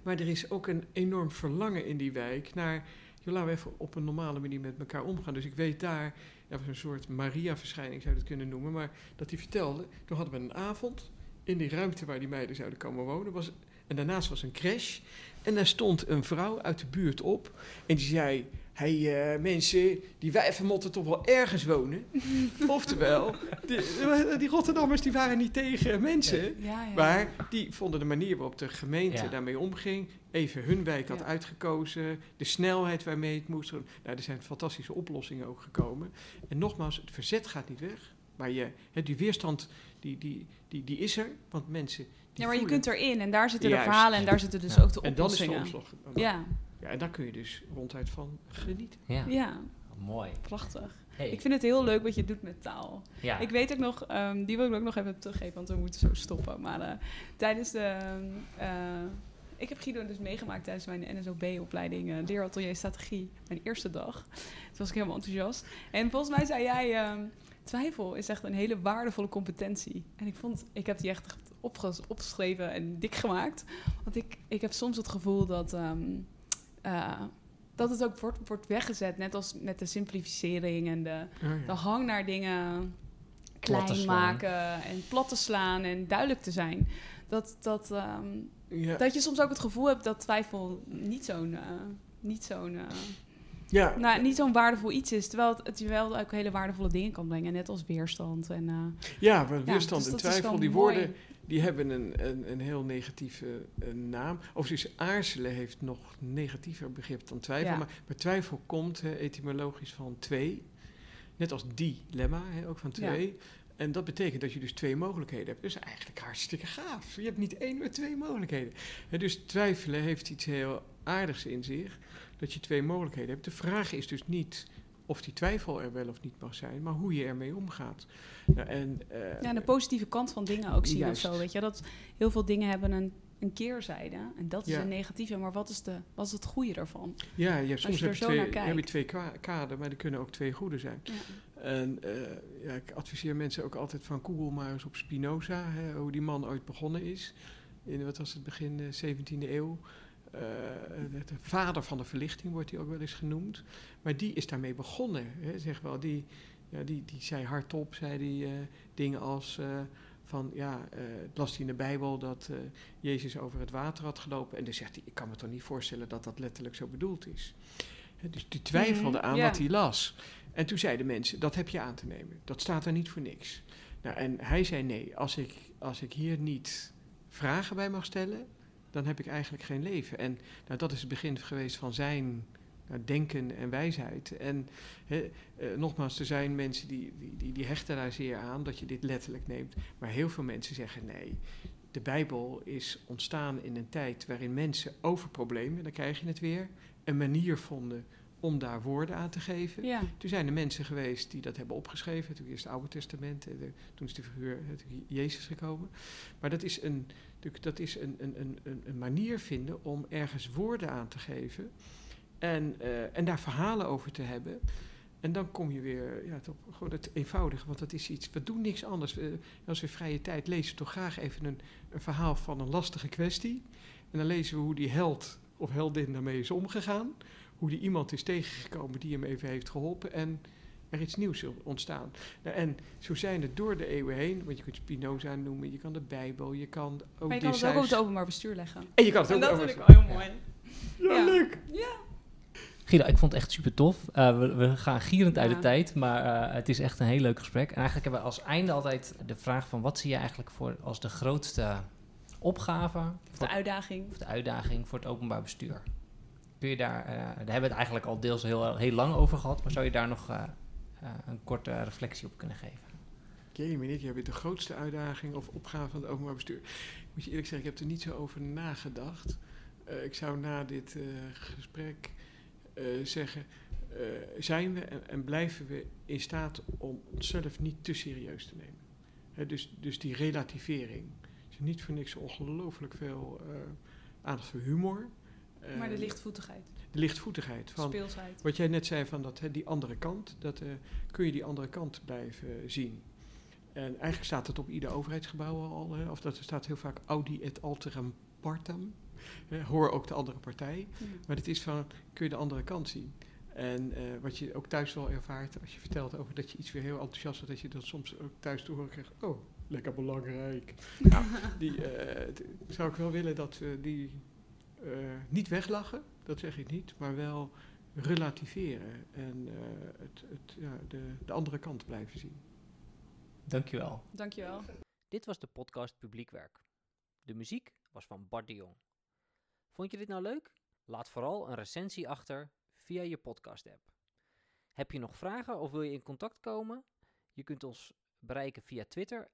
Maar er is ook een enorm verlangen in die wijk naar. Laten we even op een normale manier met elkaar omgaan. Dus ik weet daar, ja, een soort Maria-verschijning zou je het kunnen noemen. Maar dat hij vertelde, toen hadden we een avond in die ruimte waar die meiden zouden komen wonen. Was, en daarnaast was een crash. En daar stond een vrouw uit de buurt op. En die zei: hey, uh, mensen, die wijven moeten toch wel ergens wonen. Oftewel, die, die, Rotterdammers die waren niet tegen mensen. Ja, ja, maar die vonden de manier waarop de gemeente daarmee omging... even hun wijk had uitgekozen, de snelheid waarmee het moest... Nou, er zijn fantastische oplossingen ook gekomen. En nogmaals, het verzet gaat niet weg. Maar je, die weerstand, die, die, die, die is er, want mensen... ja, maar je kunt erin en daar zitten de verhalen en daar zitten dus ook de oplossingen. En dan is de opslag. Ja. Ja, en daar kun je dus ronduit van genieten. Ja, ja. Oh, mooi. Prachtig. Hey. Ik vind het heel leuk wat je doet met taal. Ja. Ik weet ook nog, um, die wil ik ook nog even teruggeven, want we moeten zo stoppen. Maar uh, tijdens de... Uh, ik heb Guido dus meegemaakt tijdens mijn NSOB-opleiding uh, Leeratelier Strategie, mijn eerste dag. Toen was ik helemaal enthousiast. En volgens mij zei jij, um, twijfel is echt een hele waardevolle competentie. En ik vond, ik heb die echt opgeschreven en dik gemaakt. Want ik, ik heb soms het gevoel dat... Um, uh, dat het ook wordt, wordt weggezet. Net als met de simplificering en de, oh, ja. de hang naar dingen klein maken en plat te slaan en duidelijk te zijn. Dat, dat, um, ja. dat je soms ook het gevoel hebt dat twijfel niet zo'n. Uh, niet zo'n uh, ja. Nou, niet zo'n waardevol iets is. Terwijl het, het wel ook hele waardevolle dingen kan brengen. Net als weerstand. En, uh, ja, maar weerstand ja, dus en twijfel, die woorden die hebben een, een, een heel negatieve uh, naam. Overigens, aarzelen heeft nog negatiever begrip dan twijfel. Ja. Maar, maar, twijfel komt etymologisch van twee. Net als dilemma, hè, ook van twee. Ja. En dat betekent dat je dus twee mogelijkheden hebt. Dus eigenlijk hartstikke gaaf. Je hebt niet één, maar twee mogelijkheden. En dus twijfelen heeft iets heel aardigs in zich. Dat je twee mogelijkheden hebt. De vraag is dus niet of die twijfel er wel of niet mag zijn, maar hoe je ermee omgaat. Nou, en, uh, ja, de positieve kant van dingen ook zien juist. of zo. Weet je, dat heel veel dingen hebben een, een keerzijde. En dat is ja. een negatieve. Maar wat is, de, wat is het goede daarvan? Ja, je hebt, soms je heb, je twee, heb je twee kaden, maar er kunnen ook twee goede zijn. Ja. En uh, ja, ik adviseer mensen ook altijd van Google maar eens op Spinoza, hè, hoe die man ooit begonnen is. In, wat was het, begin de 17e eeuw. Uh, de vader van de verlichting wordt hij ook wel eens genoemd. Maar die is daarmee begonnen. Hè, zeg wel. Die, ja, die, die zei hardop, zei die, uh, dingen als uh, van, ja, uh, las hij in de Bijbel dat Jezus over het water had gelopen. En dan zegt hij, ik kan me toch niet voorstellen dat dat letterlijk zo bedoeld is. Hè, dus die twijfelde aan yeah. wat hij las. En toen zeiden mensen, dat heb je aan te nemen. Dat staat er niet voor niks. Nou, en hij zei, nee, als ik, als ik hier niet vragen bij mag stellen, dan heb ik eigenlijk geen leven. En nou, dat is het begin geweest van zijn nou, denken en wijsheid. En he, uh, nogmaals, er zijn mensen die, die, die, hechten daar zeer aan dat je dit letterlijk neemt. Maar heel veel mensen zeggen nee. De Bijbel is ontstaan in een tijd waarin mensen over problemen, dan krijg je het weer, een manier vonden om daar woorden aan te geven. Ja. Toen zijn er mensen geweest die dat hebben opgeschreven. Toen is het Oude Testament, de, toen is de figuur Jezus gekomen. Maar dat is, een, dat is een, een, een, een manier vinden om ergens woorden aan te geven. En, uh, en daar verhalen over te hebben. En dan kom je weer ja, op gewoon het eenvoudige, want dat is iets, we doen niks anders. Uh, als we vrije tijd lezen toch graag even een, een, verhaal van een lastige kwestie. En dan lezen we hoe die held of heldin daarmee is omgegaan. Hoe die iemand is tegengekomen die hem even heeft geholpen. En er iets nieuws ontstaan. Nou, en zo zijn het door de eeuwen heen, want je kunt Spinoza noemen, je kan de Bijbel, je kan ook. Maar je kan het ook op het openbaar bestuur leggen. En je kan het ook en dat vind ik wel heel mooi. Ja, ja, ja. leuk. Ja. Guido, ik vond het echt super tof. Uh, we, we, gaan gierend uit de tijd, maar uh, het is echt een heel leuk gesprek. En eigenlijk hebben we als einde altijd de vraag van... wat zie je eigenlijk voor als de grootste opgave... Of de uitdaging. of de uitdaging voor het openbaar bestuur? Kun je daar... Uh, daar hebben we het eigenlijk al deels heel, heel lang over gehad... maar zou je daar nog uh, een korte reflectie op kunnen geven? Jee, meneer, jij bent de grootste uitdaging of opgave van het openbaar bestuur. Moet je eerlijk zeggen, ik heb er niet zo over nagedacht. Ik zou na dit gesprek zeggen: zijn we en, en, blijven we in staat om onszelf niet te serieus te nemen? Dus, dus die relativering. Er is niet voor niks ongelooflijk veel eh, aandacht voor humor. Maar de lichtvoetigheid. De lichtvoetigheid. Van Speelsheid. Wat jij net zei van dat, die andere kant, dat kun je die andere kant blijven zien. En eigenlijk staat het op ieder overheidsgebouw al, hè, of dat er staat heel vaak Audi et alteram partem. Hoor ook de andere partij. Ja. Maar het is van, kun je de andere kant zien. En uh, wat je ook thuis wel ervaart, als je vertelt over dat je iets weer heel enthousiast wordt, dat je dat soms ook thuis te horen krijgt. Oh, lekker belangrijk. nou, die uh, zou ik wel willen dat we die niet weglachen, dat zeg ik niet, maar wel relativeren en het, het, ja, de, de andere kant blijven zien. Dankjewel. Dankjewel. Dit was de podcast Publiek Werk. De muziek was van Bart de Jong. Vond je dit nou leuk? Laat vooral een recensie achter via je podcast-app. Heb je nog vragen of wil je in contact komen? Je kunt ons bereiken via Twitter,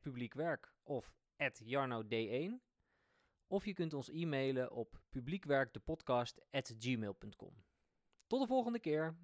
publiekwerk of jarnod1. Of je kunt ons e-mailen op publiekwerkdepodcast.gmail.com. Tot de volgende keer!